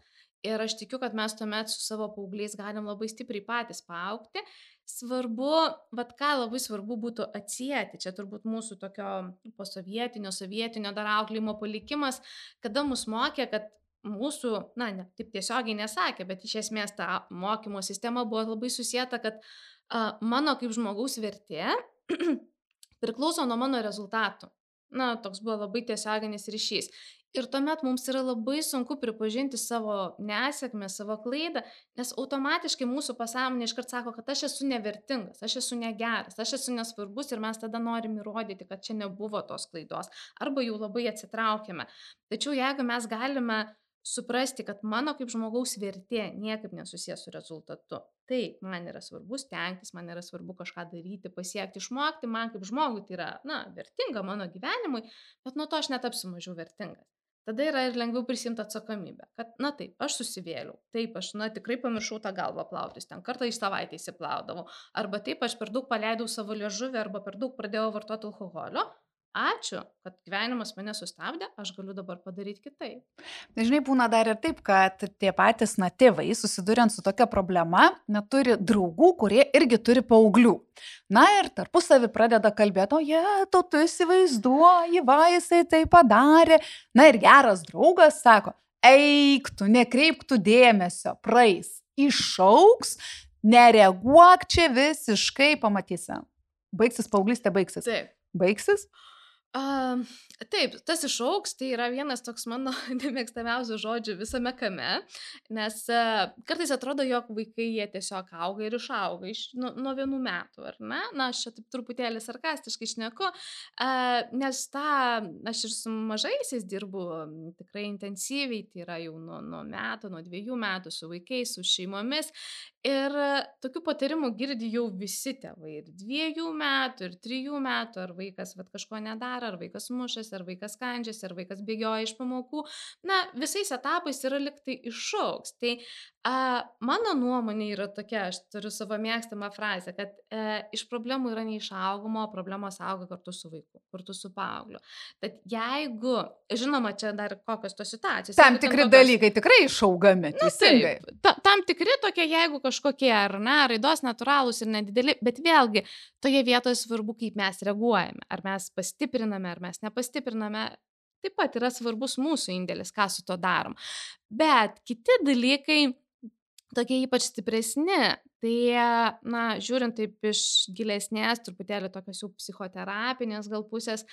S1: ir aš tikiu, kad mes tuomet su savo paaugliais galim labai stipriai patys paaukti. Svarbu, vad ką labai svarbu būtų atsijėti, čia turbūt mūsų tokio posovietinio, sovietinio dar auklimo palikimas, kada mus mokė, kad mūsų, na, ne, taip tiesiogiai nesakė, bet iš esmės ta mokymo sistema buvo labai susijęta, kad a, mano kaip žmogaus vertė priklauso nuo mano rezultatų. Na, toks buvo labai tiesioginis ryšys. Ir tuomet mums yra labai sunku pripažinti savo nesėkmę, savo klaidą, nes automatiškai mūsų pasąmonė iškart sako, kad aš esu nevertingas, aš esu negeras, aš esu nesvarbus ir mes tada norim įrodyti, kad čia nebuvo tos klaidos arba jau labai atsitraukėme. Tačiau jeigu mes galime suprasti, kad mano kaip žmogaus vertė niekaip nesusijęs su rezultatu. Taip, man yra svarbu stengtis, man yra svarbu kažką daryti, pasiekti, išmokti, man kaip žmogui tai yra, na, vertinga mano gyvenimui, bet nuo to aš netapsiu mažiau vertingas tada yra ir lengviau prisiimti atsakomybę kad na taip aš susivėliau taip aš na tikrai pamiršau tą galvą plautis ten kartą į savaitę išsiplaudavau arba taip aš per daug paleidau savo liežuvį arba per daug pradėjau vartot alkoholio ačiū, kad gyvenimas mane sustabdė, aš galiu dabar padaryti kitaip.
S2: Dažnai būna dar ir taip, kad tie patys na tėvai, susiduriant su tokia problema, neturi draugų, kurie irgi turi paauglių. Na ir tarpusavį pradeda kalbėti, o jie, tu, tu įsivaizduoji, va jisai tai padarė. Na ir geras draugas sako, eik tu, nekreipk tu dėmesio, praeis, išauks, nereaguok čia visiškai, pamatysi. Baigsis paauglystė, baigsis.
S1: Taip.
S2: Baigsis?
S1: A, taip, tas išauks, tai yra vienas toks mano nemėgstamiausių žodžių visame kame, nes a, kartais atrodo, jog vaikai jie tiesiog auga ir išauga iš, nu, nuo vienų metų, ar ne? Na, aš čia taip truputėlį sarkastiškai šneku, a, nes tą, aš ir su mažaisiais dirbu tikrai intensyviai, tai yra jau nuo, nuo metų, nuo dviejų metų su vaikais, su šeimomis Ir tokių patarimų girdi jau visi tėvai. Ir dviejų metų, ir trijų metų, ar vaikas vat, kažko nedaro, ar vaikas mušasi, ar vaikas kandžiasi, ar vaikas bėgioja iš pamokų. Na, visais etapais yra liktai išauks. Tai A, mano nuomonė yra tokia, aš turiu savo mėgstamą frazę, kad e, iš problemų yra neišaugoma, o problemos auga kartu su vaiku, kartu su paaugliu. Tad jeigu, žinoma, čia dar kokios tos situacijos.
S2: Tam tikri tokios, dalykai tikrai išaugami. Na, taip,
S1: ta, tam tikri tokie, jeigu kažkokie, ar ne, raidos natūralūs ir nedideli, bet vėlgi, toje vietoje svarbu, kaip mes reaguojame. Ar mes pastipriname, ar mes nepastipriname taip pat yra svarbus mūsų indėlis, ką su to darom. Bet kiti dalykai, tokie ypač stipresni tai na žiūrint taip iš gilesnės truputėlį tokios jau psichoterapinės gal pusės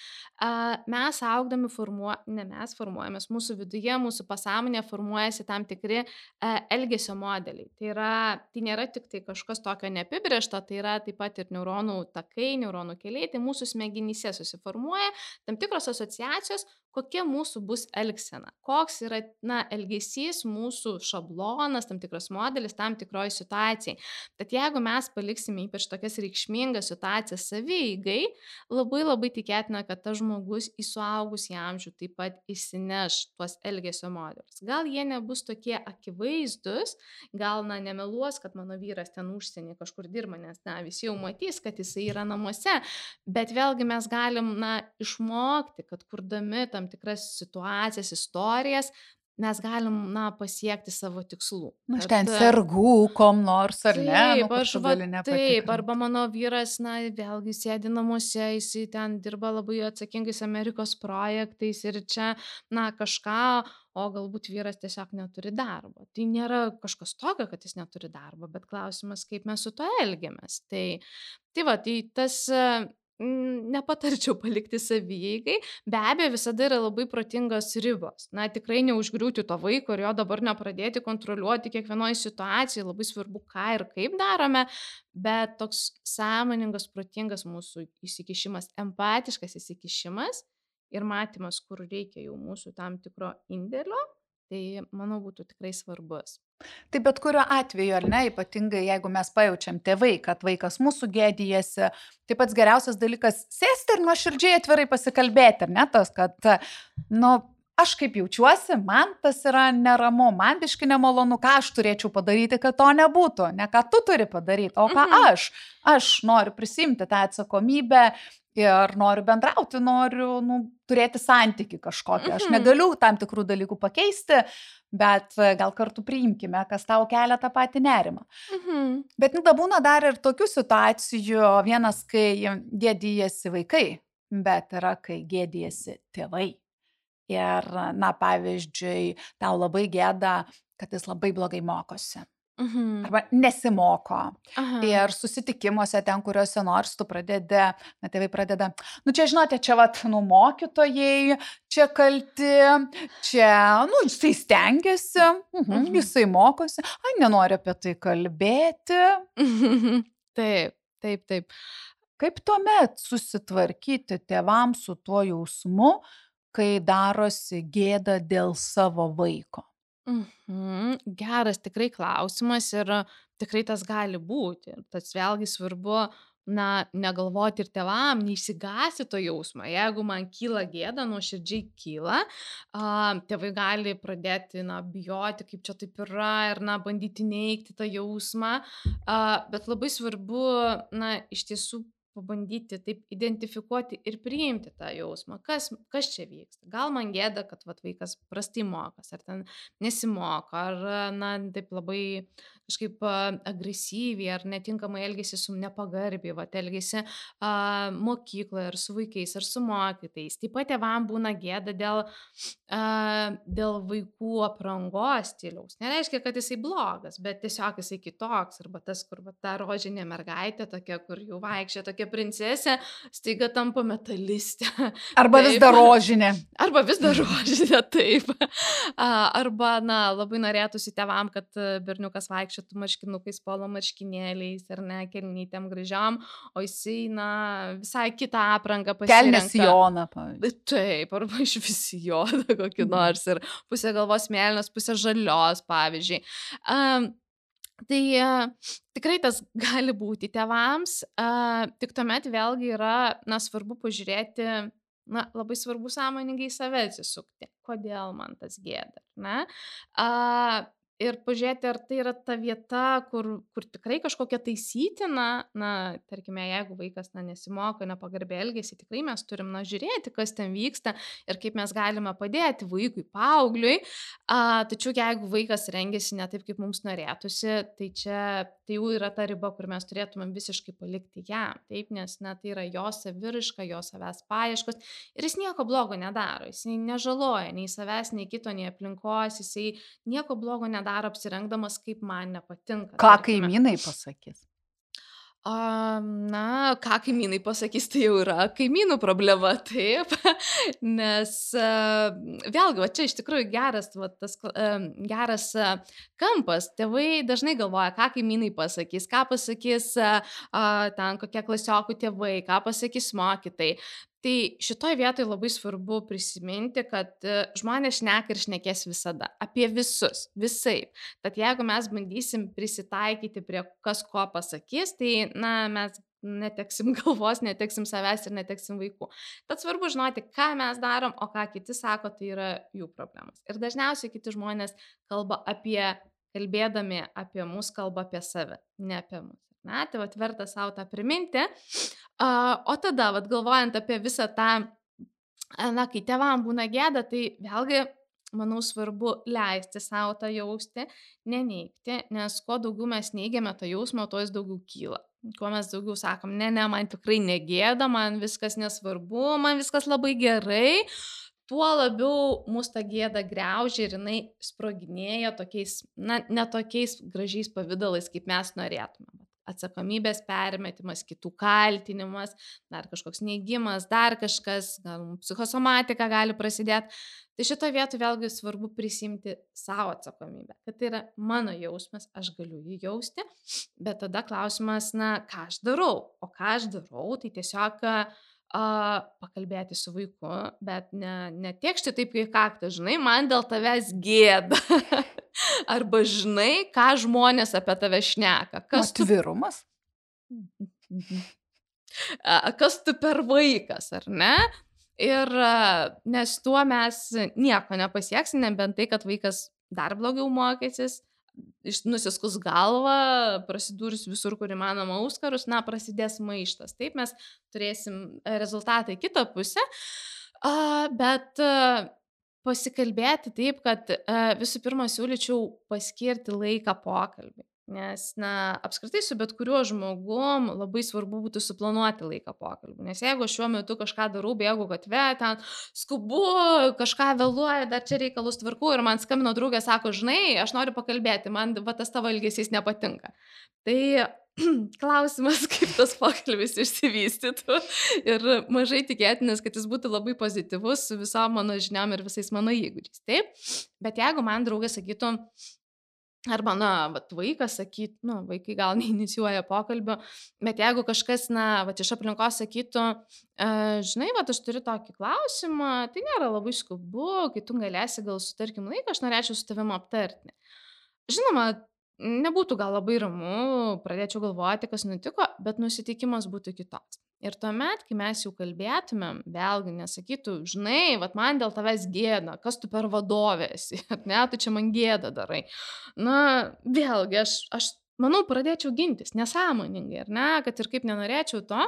S1: mes augdami formuo, ne mes formuojamės, mūsų viduje, mūsų pasąmonėje formuojasi tam tikri a, elgesio modeliai. Tai, yra, tai nėra tik tai kažkas tokio neapibriešto, tai yra taip pat ir neuronų takai, neuronų keliai, tai mūsų smegenyse susiformuoja tam tikros asociacijos, kokia mūsų bus elgsena, koks yra na, elgesys, mūsų šablonas, tam tikras modelis tam tikroji situacijai. Tad jeigu mes paliksime ypač tokias reikšmingas situacijas savygai, labai labai tikėtina, kad tas žmogus į suaugusį amžių taip pat įsineš tuos elgesio modelius. Gal jie nebus tokie akivaizdus, gal, na, nemeluos, kad mano vyras ten užsienį kažkur dirba, nes, na, visi jau matys, kad jisai yra namuose, bet vėlgi mes galim, na, išmokti, kad kurdami tam tikras situacijas, istorijas, mes galim, na, pasiekti savo tikslų.
S2: Na, aš ten sergu, kom nors ar
S1: taip,
S2: ne. Nu,
S1: aš va, taip, arba mano vyras, na, vėlgi sėdi namuose, jisai ten dirba labai atsakingais Amerikos projektais ir čia, na, kažką, o galbūt vyras tiesiog neturi darbo. Tai nėra kažkas tokio, kad jis neturi darbo, bet klausimas, kaip mes su to elgiamės. Tai, tai va, tai tas nepatarčiau palikti savieigai. Be abejo, visada yra labai protingos ribos. Na, tikrai neužgriūti to vaiko ir jo dabar nepradėti kontroliuoti kiekvienoje situacijoje. Labai svarbu, ką ir kaip darome, bet toks sąmoningas, protingas mūsų įsikišimas, empatiškas įsikišimas ir matymas, kur reikia jau mūsų tam tikro indėlio, tai manau būtų tikrai svarbus.
S2: Tai bet kuriuo atveju, ar ne, ypatingai jeigu mes pajaučiam tėvai, kad vaikas mūsų gėdijasi, tai pats geriausias dalykas - sėsti ir nuoširdžiai atvirai pasikalbėti, ar ne tas, kad, nu, aš kaip jaučiuosi, man tas yra neramu, man biški nemalonu, ką aš turėčiau padaryti, kad to nebūtų, ne ką tu turi padaryti, o ką mhm. aš. Aš noriu prisimti tą atsakomybę ir noriu bendrauti, noriu nu, turėti santyki kažkokį. Aš mhm. negaliu tam tikrų dalykų pakeisti, bet e, gal kartu priimkime, kas tau kelia tą patį nerimą. Mhm. Bet nu, da būna dar ir tokių situacijų, vienas, kai gėdijasi vaikai, bet yra, kai gėdijasi tėvai. Ir, na, pavyzdžiui, tau labai gėda, kad jis labai blogai mokosi
S1: Mhm.
S2: arba nesimoko.
S1: Aha.
S2: Ir susitikimuose ten, kuriuose nors tu pradedi, na tėvai pradeda, nu čia žinote, čia vat, nu mokytojai, čia kalti, čia, nu jisai stengiasi, mhm,
S1: Mhm.
S2: jisai mokosi, ai nenori apie tai kalbėti.
S1: Taip, taip, taip.
S2: Kaip tuomet susitvarkyti tėvams su tuo jausmu, kai darosi gėda dėl savo vaiko?
S1: Mhm. Geras tikrai klausimas ir tikrai tas gali būti. Tas vėlgi svarbu, na, negalvoti ir tėvam, neišsigasi to jausmo. Jeigu man kyla gėda, nuoširdžiai kyla, tėvai gali pradėti, na, bijoti, kaip čia taip yra ir, na, bandyti neigti tą jausmą. Bet labai svarbu, na, iš tiesų pabandyti taip identifikuoti ir priimti tą jausmą, kas, kas čia vyksta. Gal man gėda, kad vat, vaikas prastai mokas, ar ten nesimoko, ar, na, taip labai kažkaip agresyviai, ar netinkamai elgesi su nepagarbiai, va, elgesi a, mokykloje, ar su vaikais, ar su mokytais. Taip pat tėvam būna gėda dėl, a, dėl vaikų aprangos stiliaus. Nereiškia, kad jisai blogas, bet tiesiog jisai kitoks, arba tas, kur va, ta rožinė mergaitė, tokia, kur jau vaikščia, tokia princesė, staiga tampa metalistė.
S2: Arba vis
S1: Taip.
S2: dar rožinė.
S1: Arba vis dar rožinė, taip. A, Arba, na, labai norėtųsi tevam, kad e, berniukas vaikščiotų marškinukais, polo marškinėliais ar ne, kelnytėm gražiam, o jisai, na, visai kitą aprangą
S2: Kelnes
S1: pasirenka.
S2: Joną, pavyzdžiui.
S1: Taip, arba iš visi jodą kokį nors ir pusė galvos mėlynos, pusė žalios, pavyzdžiui. Um, tai uh, tikrai tas gali būti tėvams, uh, tik tuomet vėlgi yra, na, svarbu pažiūrėti, na, labai svarbu sąmoningai į save atsisukti, kodėl man tas gėda, ne? Ir pažiūrėti, ar tai yra ta vieta, kur, kur tikrai kažkokia taisytina, na, tarkime, jeigu vaikas, na, nesimoko, nepagarbiai elgesi, tikrai mes turim, na, žiūrėti, kas ten vyksta ir kaip mes galime padėti vaikui, paaugliui. A, tačiau jeigu vaikas rengiasi ne taip, kaip mums norėtųsi, tai čia tai jau yra ta riba, kur mes turėtumėm visiškai palikti jam, taip, nes, na, tai yra jo saviriška, jo savęs paieškos ir jis nieko blogo nedaro, jis nežaloja nei savęs, nei kito, nei aplinkos, jisai nieko blogo nedaro apsirengdamas, kaip man nepatinka.
S2: Ką
S1: tarkime.
S2: kaimynai pasakys?
S1: A, na, ką kaimynai pasakys, tai jau yra kaimynų problema, taip. Nes a, vėlgi, va čia iš tikrųjų geras, va, tas a, geras a, kampas. Tėvai dažnai galvoja, ką kaimynai pasakys, ką pasakys a, ten kokie klasiokų tėvai, ką pasakys mokytai. Tai šitoj vietoj labai svarbu prisiminti, kad e, žmonės šneka ir šnekės visada. Apie visus, visai. Tad jeigu mes bandysim prisitaikyti prie kas ko pasakys, tai, na, mes neteksim galvos, neteksim savęs ir neteksim vaikų. Tad svarbu žinoti, ką mes darom, o ką kiti sako, tai yra jų problemos. Ir dažniausiai kiti žmonės kalba apie, kalbėdami apie mus, kalba apie save, ne apie mus. Na, tai vat verta savo tą priminti. O tada, vat galvojant apie visą tą, na, kai tevam būna gėda, tai vėlgi manau, svarbu leisti savo tą jausti, neneikti, nes kuo daugiau mes neigiame tą jausmą, tuo jis daugiau kyla. Kuo mes daugiau sakom, ne, ne, man tikrai negėda, man viskas nesvarbu, man viskas labai gerai, tuo labiau mūsų ta gėda greužia ir jinai sproginėja tokiais, na, ne tokiais gražiais pavydalais, kaip mes norėtume. Atsakomybės permetimas, kitų kaltinimas, dar kažkoks neigimas, dar kažkas, gal psichosomatika gali prasidėti. Tai šito vietu vėlgi svarbu prisimti savo atsakomybę, kad tai yra mano jausmas, aš galiu jį jausti, bet tada klausimas, na, ką aš darau, o ką aš darau, tai tiesiog a, pakalbėti su vaiku, bet ne, ne tiekšti taip kaip kaktą, žinai, man dėl tavęs gėda. Arba žinai, ką žmonės apie tave šneka. Kas tu,
S2: Atvirumas.
S1: kas tu per vaikas, ar ne? Ir nes tuo mes nieko nepasieksim, nebent tai, kad vaikas dar blogiau mokysis, nusiskus galvą, prasidūrus visur, kur įmanoma auskarus, na, prasidės maištas. Taip mes turėsim rezultatą į kitą pusę, bet pasikalbėti taip, kad a, visų pirma siūlyčiau paskirti laiką pokalbį. Nes, na, apskritai su bet kuriuo žmogum labai svarbu būtų suplanuoti laiką pokalbį. Nes jeigu šiuo metu kažką darau, bėgu gatvę, ten skubu, kažką vėluoju, dar čia reikalus tvarku ir man skambino draugė, sako, žinai, aš noriu pakalbėti, man va, tas tavo elgesys nepatinka. Tai klausimas, kaip tas pokalbis išsivystytų ir mažai tikėtinas, kad jis būtų labai pozityvus su visom mano žiniam ir visais mano įgūdžiais. Taip, bet jeigu man draugė sakytų, Arba, na, vat, vaikas sakytų, nu, vaikai gal neinicijuoja pokalbio, bet jeigu kažkas, na, vat, iš aplinkos sakytų, e, žinai, vat, aš turiu tokį klausimą, tai nėra labai skubu, kai tu galėsi gal sutarkim laiką, aš norėčiau su tavim aptarti. Žinoma, nebūtų gal labai ramu, pradėčiau galvoti, kas nutiko, bet nusiteikimas būtų kitoks. Ir tuomet, kai mes jau kalbėtumėm, vėlgi nesakytų, žinai, vad man dėl tavęs gėda, kas tu per vadovė esi, ne, tu čia man gėda darai. Na, vėlgi, aš, aš manau, pradėčiau gintis nesąmoningai, ar ne, kad ir kaip nenorėčiau to,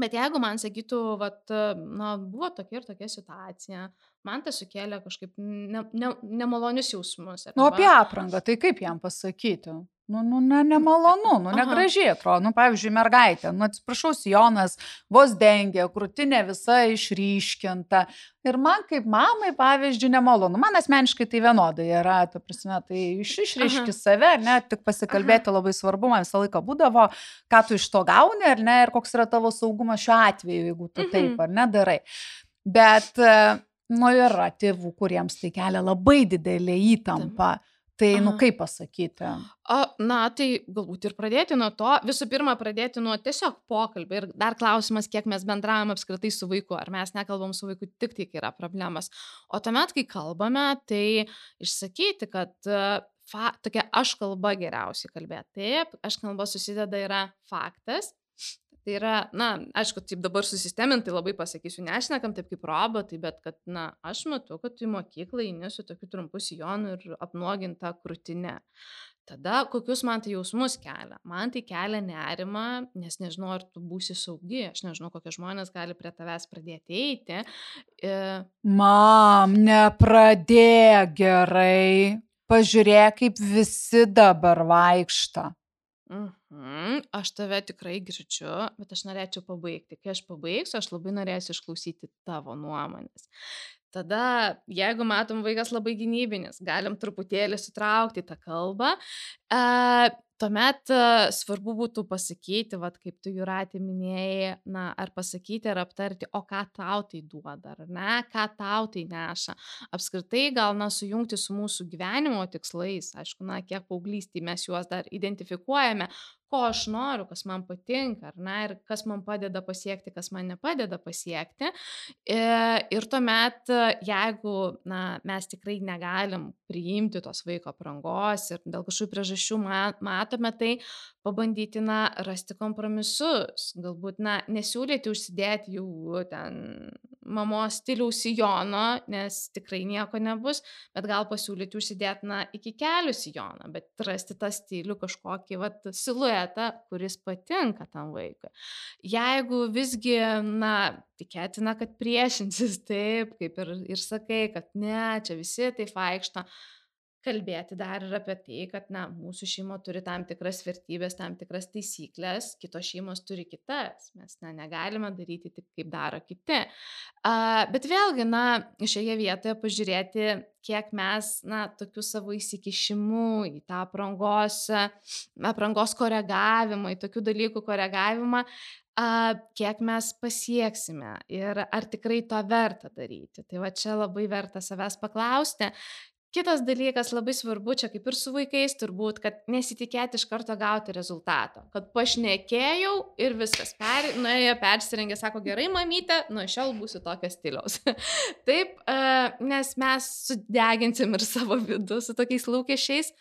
S1: Bet jeigu man sakytų, vat, na, buvo tokia ir tokia situacija, man tai sukėlė kažkaip ne, ne, nemalonius jausmus.
S2: Nu, apie aprangą, tai kaip jam pasakyti? Nu, nu ne, nemalonu, nu, negražiai atrodo. Nu, pavyzdžiui, mergaitė, nu, atsiprašau, Jonas vos dengia, krūtinė visa išryškinta. Ir man kaip mamai, pavyzdžiui, nemalonu. Man asmeniškai tai vienodai yra, tu prasme, tai iš, išryški save, ne, tik pasikalbėti Aha. labai svarbu, man visą laiką būdavo, ką tu iš to gauni, ar ne, ir koks yra tavo saugumas šiuo atveju, jeigu tu mhm. taip ar ne darai. Bet, nu, yra tėvų, kuriems tai kelia labai didelį įtampą. Taip Tai, nu, kaip pasakyti?
S1: O, na, tai galbūt ir pradėti nuo to, visų pirma, pradėti nuo tiesiog pokalbį. Ir dar klausimas, kiek mes bendravom apskritai su vaiku, ar mes nekalbam su vaiku tik tai, kai yra problemas. O tuomet, kai kalbame, tai išsakyti, kad fa, tokia aš kalba geriausiai kalbėti. Taip, aš kalba susideda yra faktas, Tai yra, na, aišku, taip dabar susistemintai labai pasakysiu, nešnekam taip kaip robotai, bet kad, na, aš matau, kad tu į mokyklą eini su tokiu trumpu sijonu ir apnuoginta krūtinė. Tada kokius man tai jausmus kelia? Man tai kelia nerima, nes nežinau, ar tu būsi saugi, aš nežinau, kokie žmonės gali prie tavęs pradėti eiti. E...
S2: Mam, nepradėk gerai, pažiūrėk, kaip visi dabar vaikšta.
S1: Mhm, aš tave tikrai girdžiu, bet aš norėčiau pabaigti. Kai aš pabaigsiu, aš labai norėsiu išklausyti tavo nuomonės. Tada, jeigu matom vaikas labai gynybinis, galim truputėlį sutraukti tą kalbą. E, tuomet e, svarbu būtų pasakyti, vat, kaip tu Juratė minėjai, na, ar pasakyti, ar aptarti, o ką tau tai duoda, ar ne, ką tau tai neša. Apskritai, gal, na, sujungti su mūsų gyvenimo tikslais, aišku, na, kiek paauglystį mes juos dar identifikuojame, ko aš noriu, kas man patinka, ar ne, ir kas man padeda pasiekti, kas man nepadeda pasiekti. E, ir tuomet, jeigu na, mes tikrai negalim priimti tos vaiko prangos ir dėl kažkokių priežasčių matome, tai pabandyti, na, rasti kompromisus. Galbūt, na, nesiūlyti užsidėti jau ten mamos stiliaus sijono, nes tikrai nieko nebus, bet gal pasiūlyti užsidėti, na, iki kelių sijoną, bet rasti tą stilių kažkokį, va, siluetą, kuris patinka tam vaikui. Jeigu visgi, na, tikėtina, kad priešinsis taip, kaip ir, ir sakai, kad ne, čia visi taip vaikšto, kalbėti dar ir apie tai, kad na, mūsų šeima turi tam tikras vertybės, tam tikras taisyklės, kitos šeimos turi kitas. Mes na, negalime daryti tik kaip daro kiti. Uh, bet vėlgi, na, šioje vietoje pažiūrėti, kiek mes, na, tokiu savo įsikišimu į tą aprangos, aprangos koregavimą, į tokių dalykų koregavimą, a, kiek mes pasieksime ir ar tikrai to verta daryti. Tai va čia labai verta savęs paklausti, Kitas dalykas labai svarbu čia kaip ir su vaikais turbūt, kad nesitikėti iš karto gauti rezultato. Kad pašnekėjau ir viskas. Per, nuėjo, persirengė, sako, gerai, mamytė, nuo šiol būsiu tokio stiliaus. Taip, e, nes mes sudeginsim ir savo vidų su tokiais lūkesčiais,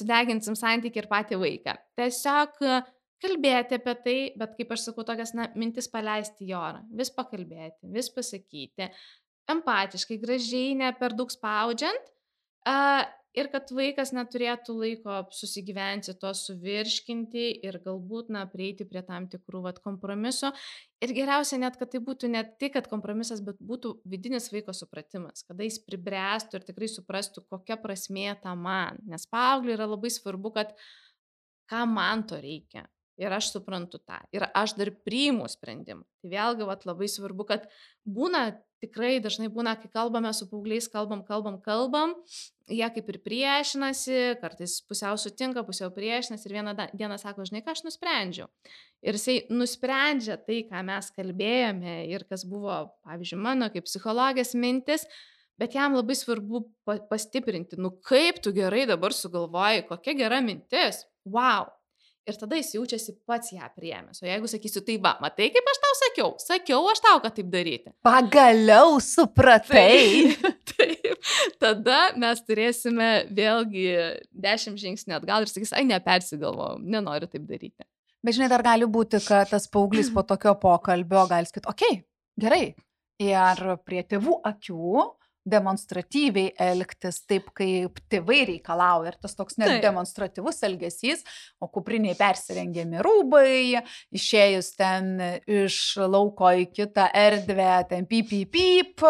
S1: sudeginsim santyki ir patį vaiką. Tiesiog kalbėti apie tai, bet kaip aš sakau, tokias na, mintis paleisti į orą. Vis pakalbėti, vis pasakyti, empatiškai, gražiai, ne per daug spaudžiant ir kad vaikas neturėtų laiko susigyventi, to suvirškinti ir galbūt, na, prieiti prie tam tikrų, vat, kompromiso. Ir geriausia net, kad tai būtų ne tik, kad kompromisas, bet būtų vidinis vaiko supratimas, kada jis pribręstų ir tikrai suprastų, kokia prasmė ta man. Nes paaugliui yra labai svarbu, kad ką man to reikia. Ir aš suprantu tą. Ir aš dar priimu sprendimą. Tai vėlgi, vat, labai svarbu, kad būna tikrai dažnai būna, kai kalbame su paaugliais, kalbam, kalbam, kalbam, jie kaip ir priešinasi, kartais pusiau sutinka, pusiau priešinasi ir vieną dieną sako, žinai, ką aš nusprendžiau. Ir jisai nusprendžia tai, ką mes kalbėjome ir kas buvo, pavyzdžiui, mano kaip psichologės mintis, bet jam labai svarbu pastiprinti, nu kaip tu gerai dabar sugalvoji, kokia gera mintis, wow, Ir tada jis jaučiasi pats ją priemęs. O jeigu sakysiu, tai va, matai, kaip aš tau sakiau, sakiau aš tau, kad taip daryti.
S2: Pagaliau supratai.
S1: Taip, taip. Tada mes turėsime vėlgi dešimt žingsnių atgal ir sakys, ai, nepersigalvojau, nenoriu taip daryti.
S2: Bet žinai, dar gali būti, kad tas paauglys po tokio pokalbio gali sakyti, okei, okay, gerai. Ir prie tėvų akių demonstratyviai elgtis taip, kaip tėvai reikalauja. Ir tas toks net taip. demonstratyvus elgesys, o kupriniai persirengiami rūbai, išėjus ten iš lauko į kitą erdvę, ten pip, pip, pip,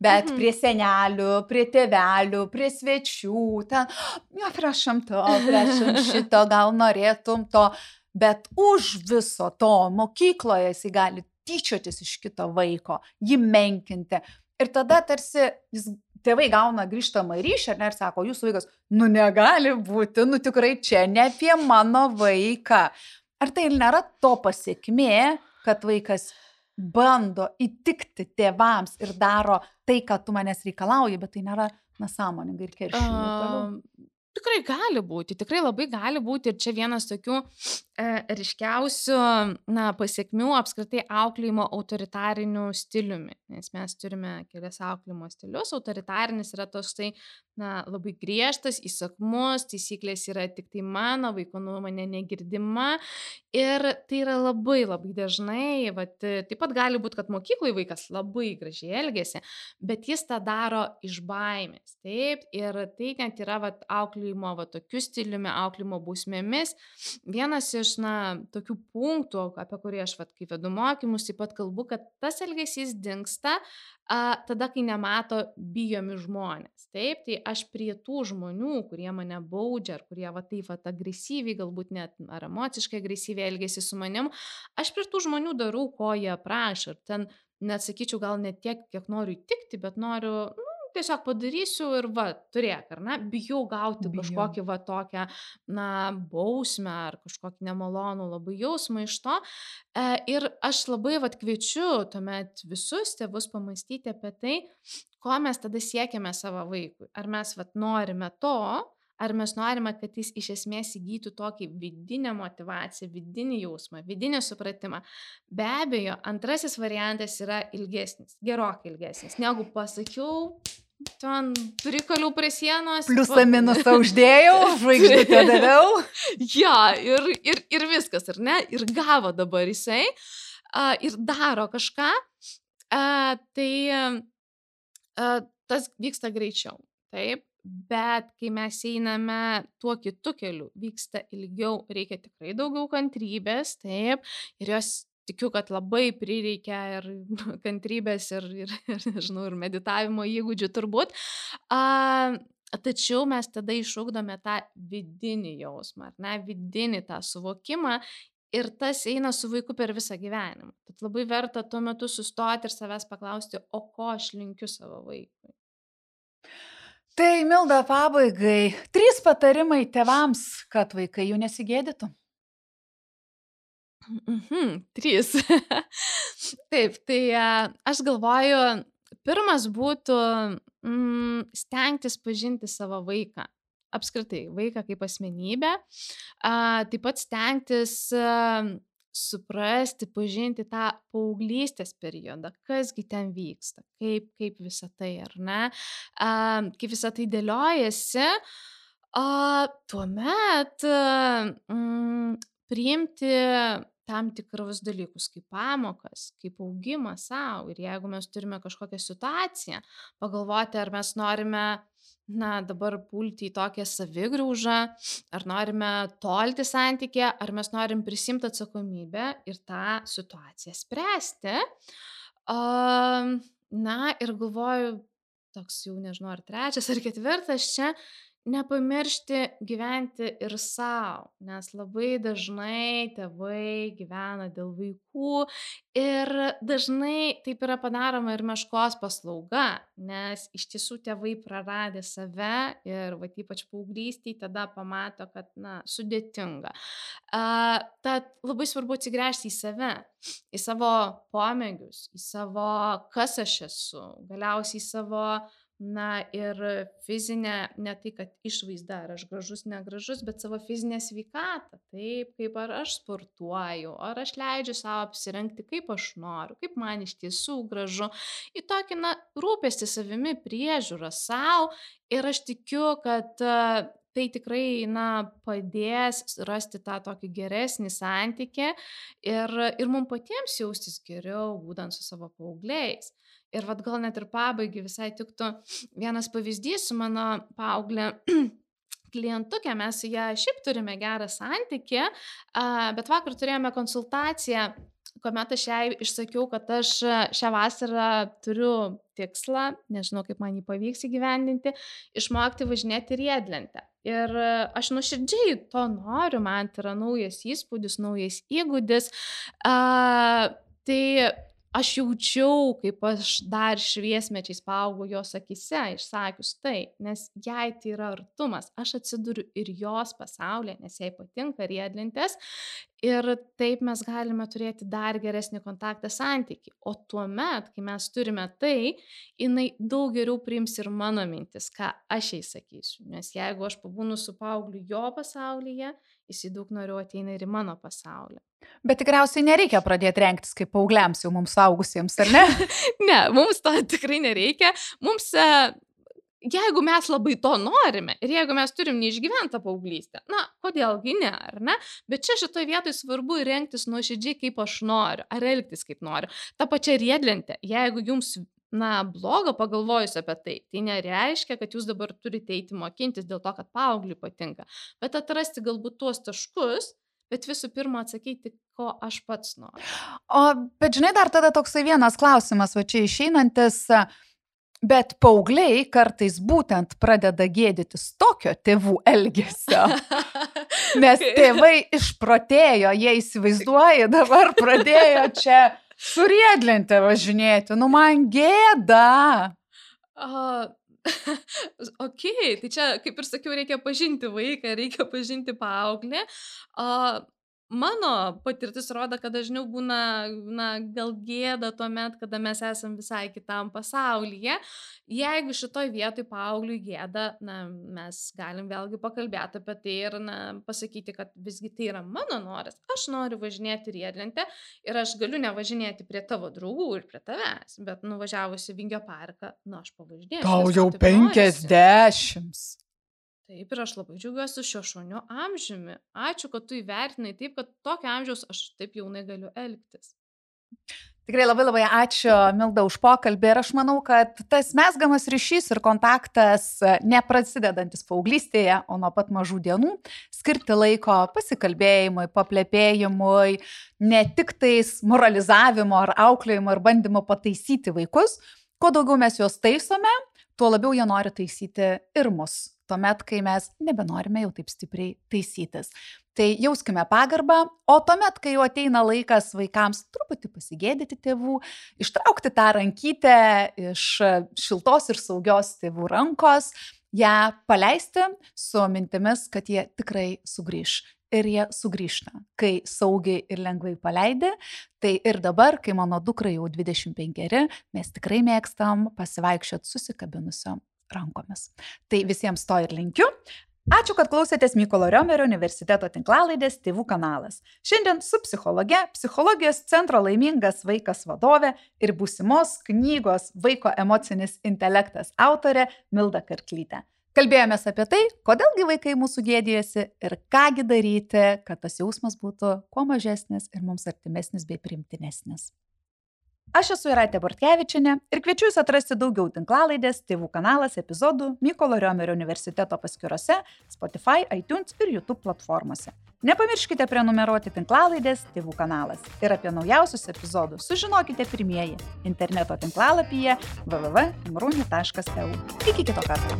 S2: bet mhm. prie senelių, prie tėvelių, prie svečių, ten, jo, prašom to, prašom šito, gal norėtum to. Bet už viso to mokykloje jisai gali tyčiotis iš kito vaiko, jį menkinti, Ir tada tarsi jis, tėvai gauna grįžtamą ryšį ir sako, jūsų vaikas, nu negali būti, nu tikrai čia ne apie mano vaiką. Ar tai nėra to pasiekmė, kad vaikas bando įtikti tėvams ir daro tai, ką tu manęs reikalauji, bet tai nėra nesąmoningai ir keršingai.
S1: Uh, Tikrai gali būti, tikrai labai gali būti ir čia vienas tokių ryškiausių na, pasiekmių apskritai auklėjimo autoritarinių stiliumi, nes mes turime kelias auklėjimo stilius. Autoritarinis yra toksai na, labai griežtas, įsakmus, taisyklės yra tik tai mano, vaiko nuomonė negirdima ir tai yra labai labai dažnai, vat, taip pat gali būti, kad mokykloje vaikas labai gražiai elgesi, bet jis tą daro iš baimės, taip, ir tai net yra vat, auklėjimo va tokiu stiliumi, auklėjimo bausmėmis. Vienas iš, na, tokių punktų, apie kurį aš, va, kai vedu mokymus, taip pat kalbu, kad tas elgesys dinksta a, tada, kai nemato bijomi žmonės. Taip, tai aš prie tų žmonių, kurie mane baudžia, ar kurie, va, taip, va, agresyviai, galbūt net ar emociškai agresyviai elgesi su manim, aš prie tų žmonių darau, ko jie prašo. Ir ten, net sakyčiau, gal ne tiek, kiek noriu įtikti, bet noriu, nu, tiesiog padarysiu ir va, turėk, ar ne, bijau gauti bijau. kažkokį va tokią, na, bausmę ar kažkokį nemalonų labai jausmą iš to. E, ir aš labai va kviečiu tuomet visus tėvus pamastyti apie tai, ko mes tada siekiame savo vaikui. Ar mes va norime to, ar mes norime, kad jis iš esmės įgytų tokį vidinę motivaciją, vidinį jausmą, vidinį supratimą. Be abejo, antrasis variantas yra ilgesnis, gerokai ilgesnis, negu pasakiau, ten prikaliau prie sienos.
S2: Pliusą minusą uždėjau, žvaigždutę daviau.
S1: ja, ir, ir, ir viskas, ar ne? Ir gavo dabar jisai uh, ir daro kažką. Uh, tai uh, tas vyksta greičiau. Taip, bet kai mes einame tuo kitu keliu, vyksta ilgiau, reikia tikrai daugiau kantrybės, taip, ir jos tikiu, kad labai prireikia ir kantrybės, ir, ir, ir nežinau, ir meditavimo įgūdžių turbūt. A, Tačiau mes tada išūkdome tą vidinį jausmą, ar ne, vidinį tą suvokimą ir tas eina su vaiku per visą gyvenimą. Tad labai verta tuo metu sustoti ir savęs paklausti, o ko aš linkiu savo vaikui.
S2: Tai Milda pabaigai, trys patarimai tėvams, kad vaikai jų nesigėdytų.
S1: Mhm, trys. Taip, tai aš galvoju, pirmas būtų mm, stengtis pažinti savo vaiką. Apskritai, vaiką kaip asmenybę. Taip pat stengtis a, suprasti, pažinti tą paauglystės periodą, kasgi ten vyksta, kaip, kaip visa tai, ar ne, a, kaip visa tai dėliojasi, a, tuomet mm, priimti tam tikrus dalykus kaip pamokas, kaip augimą savo. Ir jeigu mes turime kažkokią situaciją, pagalvoti, ar mes norime na, dabar pulti į tokią savigraužą, ar norime tolti santykė, ar mes norim prisimti atsakomybę ir tą situaciją spręsti. Na ir galvoju, toks jau nežinau, ar trečias, ar ketvirtas čia, nepamiršti gyventi ir sau, nes labai dažnai tėvai gyvena dėl vaikų ir dažnai taip yra padaroma ir meškos paslauga, nes iš tiesų tėvai praradė save ir va ypač paauglystėje tada pamato, kad, na, sudėtinga. Uh, tad labai svarbu atsigręžti į save, į savo pomėgius, į savo, kas aš esu, galiausiai į savo na ir fizinę ne tai kad išvaizdą ar aš gražus negražus bet savo fizinę sveikatą. Taip kaip ar aš sportuoju ar aš leidžiu sau apsirengti kaip aš noriu kaip man iš tiesų gražu. Į tokį na rūpestį savimi priežiūrą sau. Ir aš tikiu kad tai tikrai na padės rasti tą tokį geresnį santykį ir ir mum patiems jaustis geriau būnant su savo paaugliais Ir vad gal net ir pabaigai visai tiktų vienas pavyzdys su mano paauglė klientukė, mes su ją šiaip turime gerą santykį, bet vakar turėjome konsultaciją, kuomet aš jai išsakiau, kad aš šią vasarą turiu tikslą, nežinau kaip man jį pavyks įgyvendinti, išmokti važinėti riedlentę. Ir aš nuoširdžiai to noriu, man tai yra naujas įspūdis, naujas įgūdis. Uh, tai aš jaučiau, kaip aš dar šviesmečiais paaugau jos akise, išsakius tai, nes jai tai yra artumas, aš atsiduriu ir jos pasaulyje, nes jai patinka riedlintės ir taip mes galime turėti dar geresnį kontaktą santyki. O tuo met, kai mes turime tai, jinai daug geriau priims ir mano mintis, ką aš jai sakysiu, nes jeigu aš pabūnu su paaugliu jo pasaulyje, jisai daug noriau ateina ir į mano pasaulį.
S2: Bet tikriausiai nereikia pradėti renktis kaip paaugliams jau mums saugusiems, ar ne?
S1: ne, mums to tikrai nereikia. Mums, e, jeigu mes labai to norime ir jeigu mes turim neišgyventą paauglystę, na, kodėlgi ne, ar ne? Bet čia šitoje vietoje svarbu renktis nuoširdžiai, kaip aš noriu, ar elgtis kaip noriu. Ta pačia riedlentė, jeigu jums na, blogo pagalvojus apie tai, tai nereiškia, kad jūs dabar turite eiti mokintis dėl to, kad paaugliui patinka, bet atrasti galbūt tuos taškus, bet visų pirma atsakyti, ko aš pats noriu.
S2: O, bet žinai, dar tada toksai vienas klausimas, va čia išeinantis. Bet paaugliai kartais būtent pradeda gėdytis tokio tėvų elgesio. Nes tėvai išprotėjo, jie įsivaizduoja, dabar pradėjo čia su riedlente važinėti, nu man gėda.
S1: Uh, ok, tai čia, kaip ir sakiau, reikia pažinti vaiką, reikia pažinti paauglį. Uh, mano patirtis rodo, kad dažniau būna, na, gal gėda tuo met, kada mes esame visai kitam pasaulyje. Jeigu šitoj vietoj paaugliui gėda, na, mes galim vėlgi pakalbėti apie tai ir, na, pasakyti, kad visgi tai yra mano noras. Aš noriu važinėti riedlentę ir aš galiu nevažinėti prie tavo draugų ir prie tavęs, bet nuvažiavusi Vingio parką, na, aš pavažinėsiu.
S2: Tau jau penkiasdešimt.
S1: Taip, ir aš labai džiaugiuosi šio šunio amžiumi. Ačiū, kad tu įvertinai taip, kad tokio amžiaus aš taip jaunai galiu elgtis.
S2: Tikrai labai labai ačiū Milda už pokalbį ir aš manau, kad tas mesgamas ryšys ir kontaktas neprasidedantis paauglystėje, o nuo pat mažų dienų, skirti laiko pasikalbėjimui, paplepėjimui, ne tik tais moralizavimo ar auklėjimo ir bandymo pataisyti vaikus, kuo daugiau mes juos taisome, tuo labiau jie nori taisyti ir mus tuomet, kai mes nebenorime jau taip stipriai taisytis. Tai jauskime pagarbą, o tuomet, kai jau ateina laikas vaikams truputį pasigėdyti tėvų, ištraukti tą rankytę iš šiltos ir saugios tėvų rankos, ją paleisti su mintimis, kad jie tikrai sugrįž. Ir jie sugrįžta, kai saugiai ir lengvai paleidė. Tai ir dabar, kai mano dukra jau 25, mes tikrai mėgstam pasivaikščioti susikabinusiom rankomis. Tai visiems to ir linkiu. Ačiū, kad klausėtės Mykolo Riomerio universiteto tinklalaidės Tėvų kanalas. Šiandien su psichologe, psichologijos centro laimingas vaikas vadove ir būsimos knygos Vaiko emocinis intelektas autorė Milda Karklytė. Kalbėjomės apie tai, kodėlgi vaikai mūsų gėdijasi ir kągi daryti, kad tas jausmas būtų kuo mažesnis ir mums artimesnis bei primtinesnis. Aš esu Iraitė Bortkevičinė ir kviečiu Jūs atrasti daugiau tinklalaidės Tėvų kanalas epizodų Mykolo Riomerio universiteto paskiruose, Spotify, iTunes ir YouTube platformose. Nepamirškite prenumeruoti tinklalaidės Tėvų kanalas ir apie naujausius epizodus sužinokite pirmieji interneto tinklalapyje www.imruni.eu. Iki kito karto.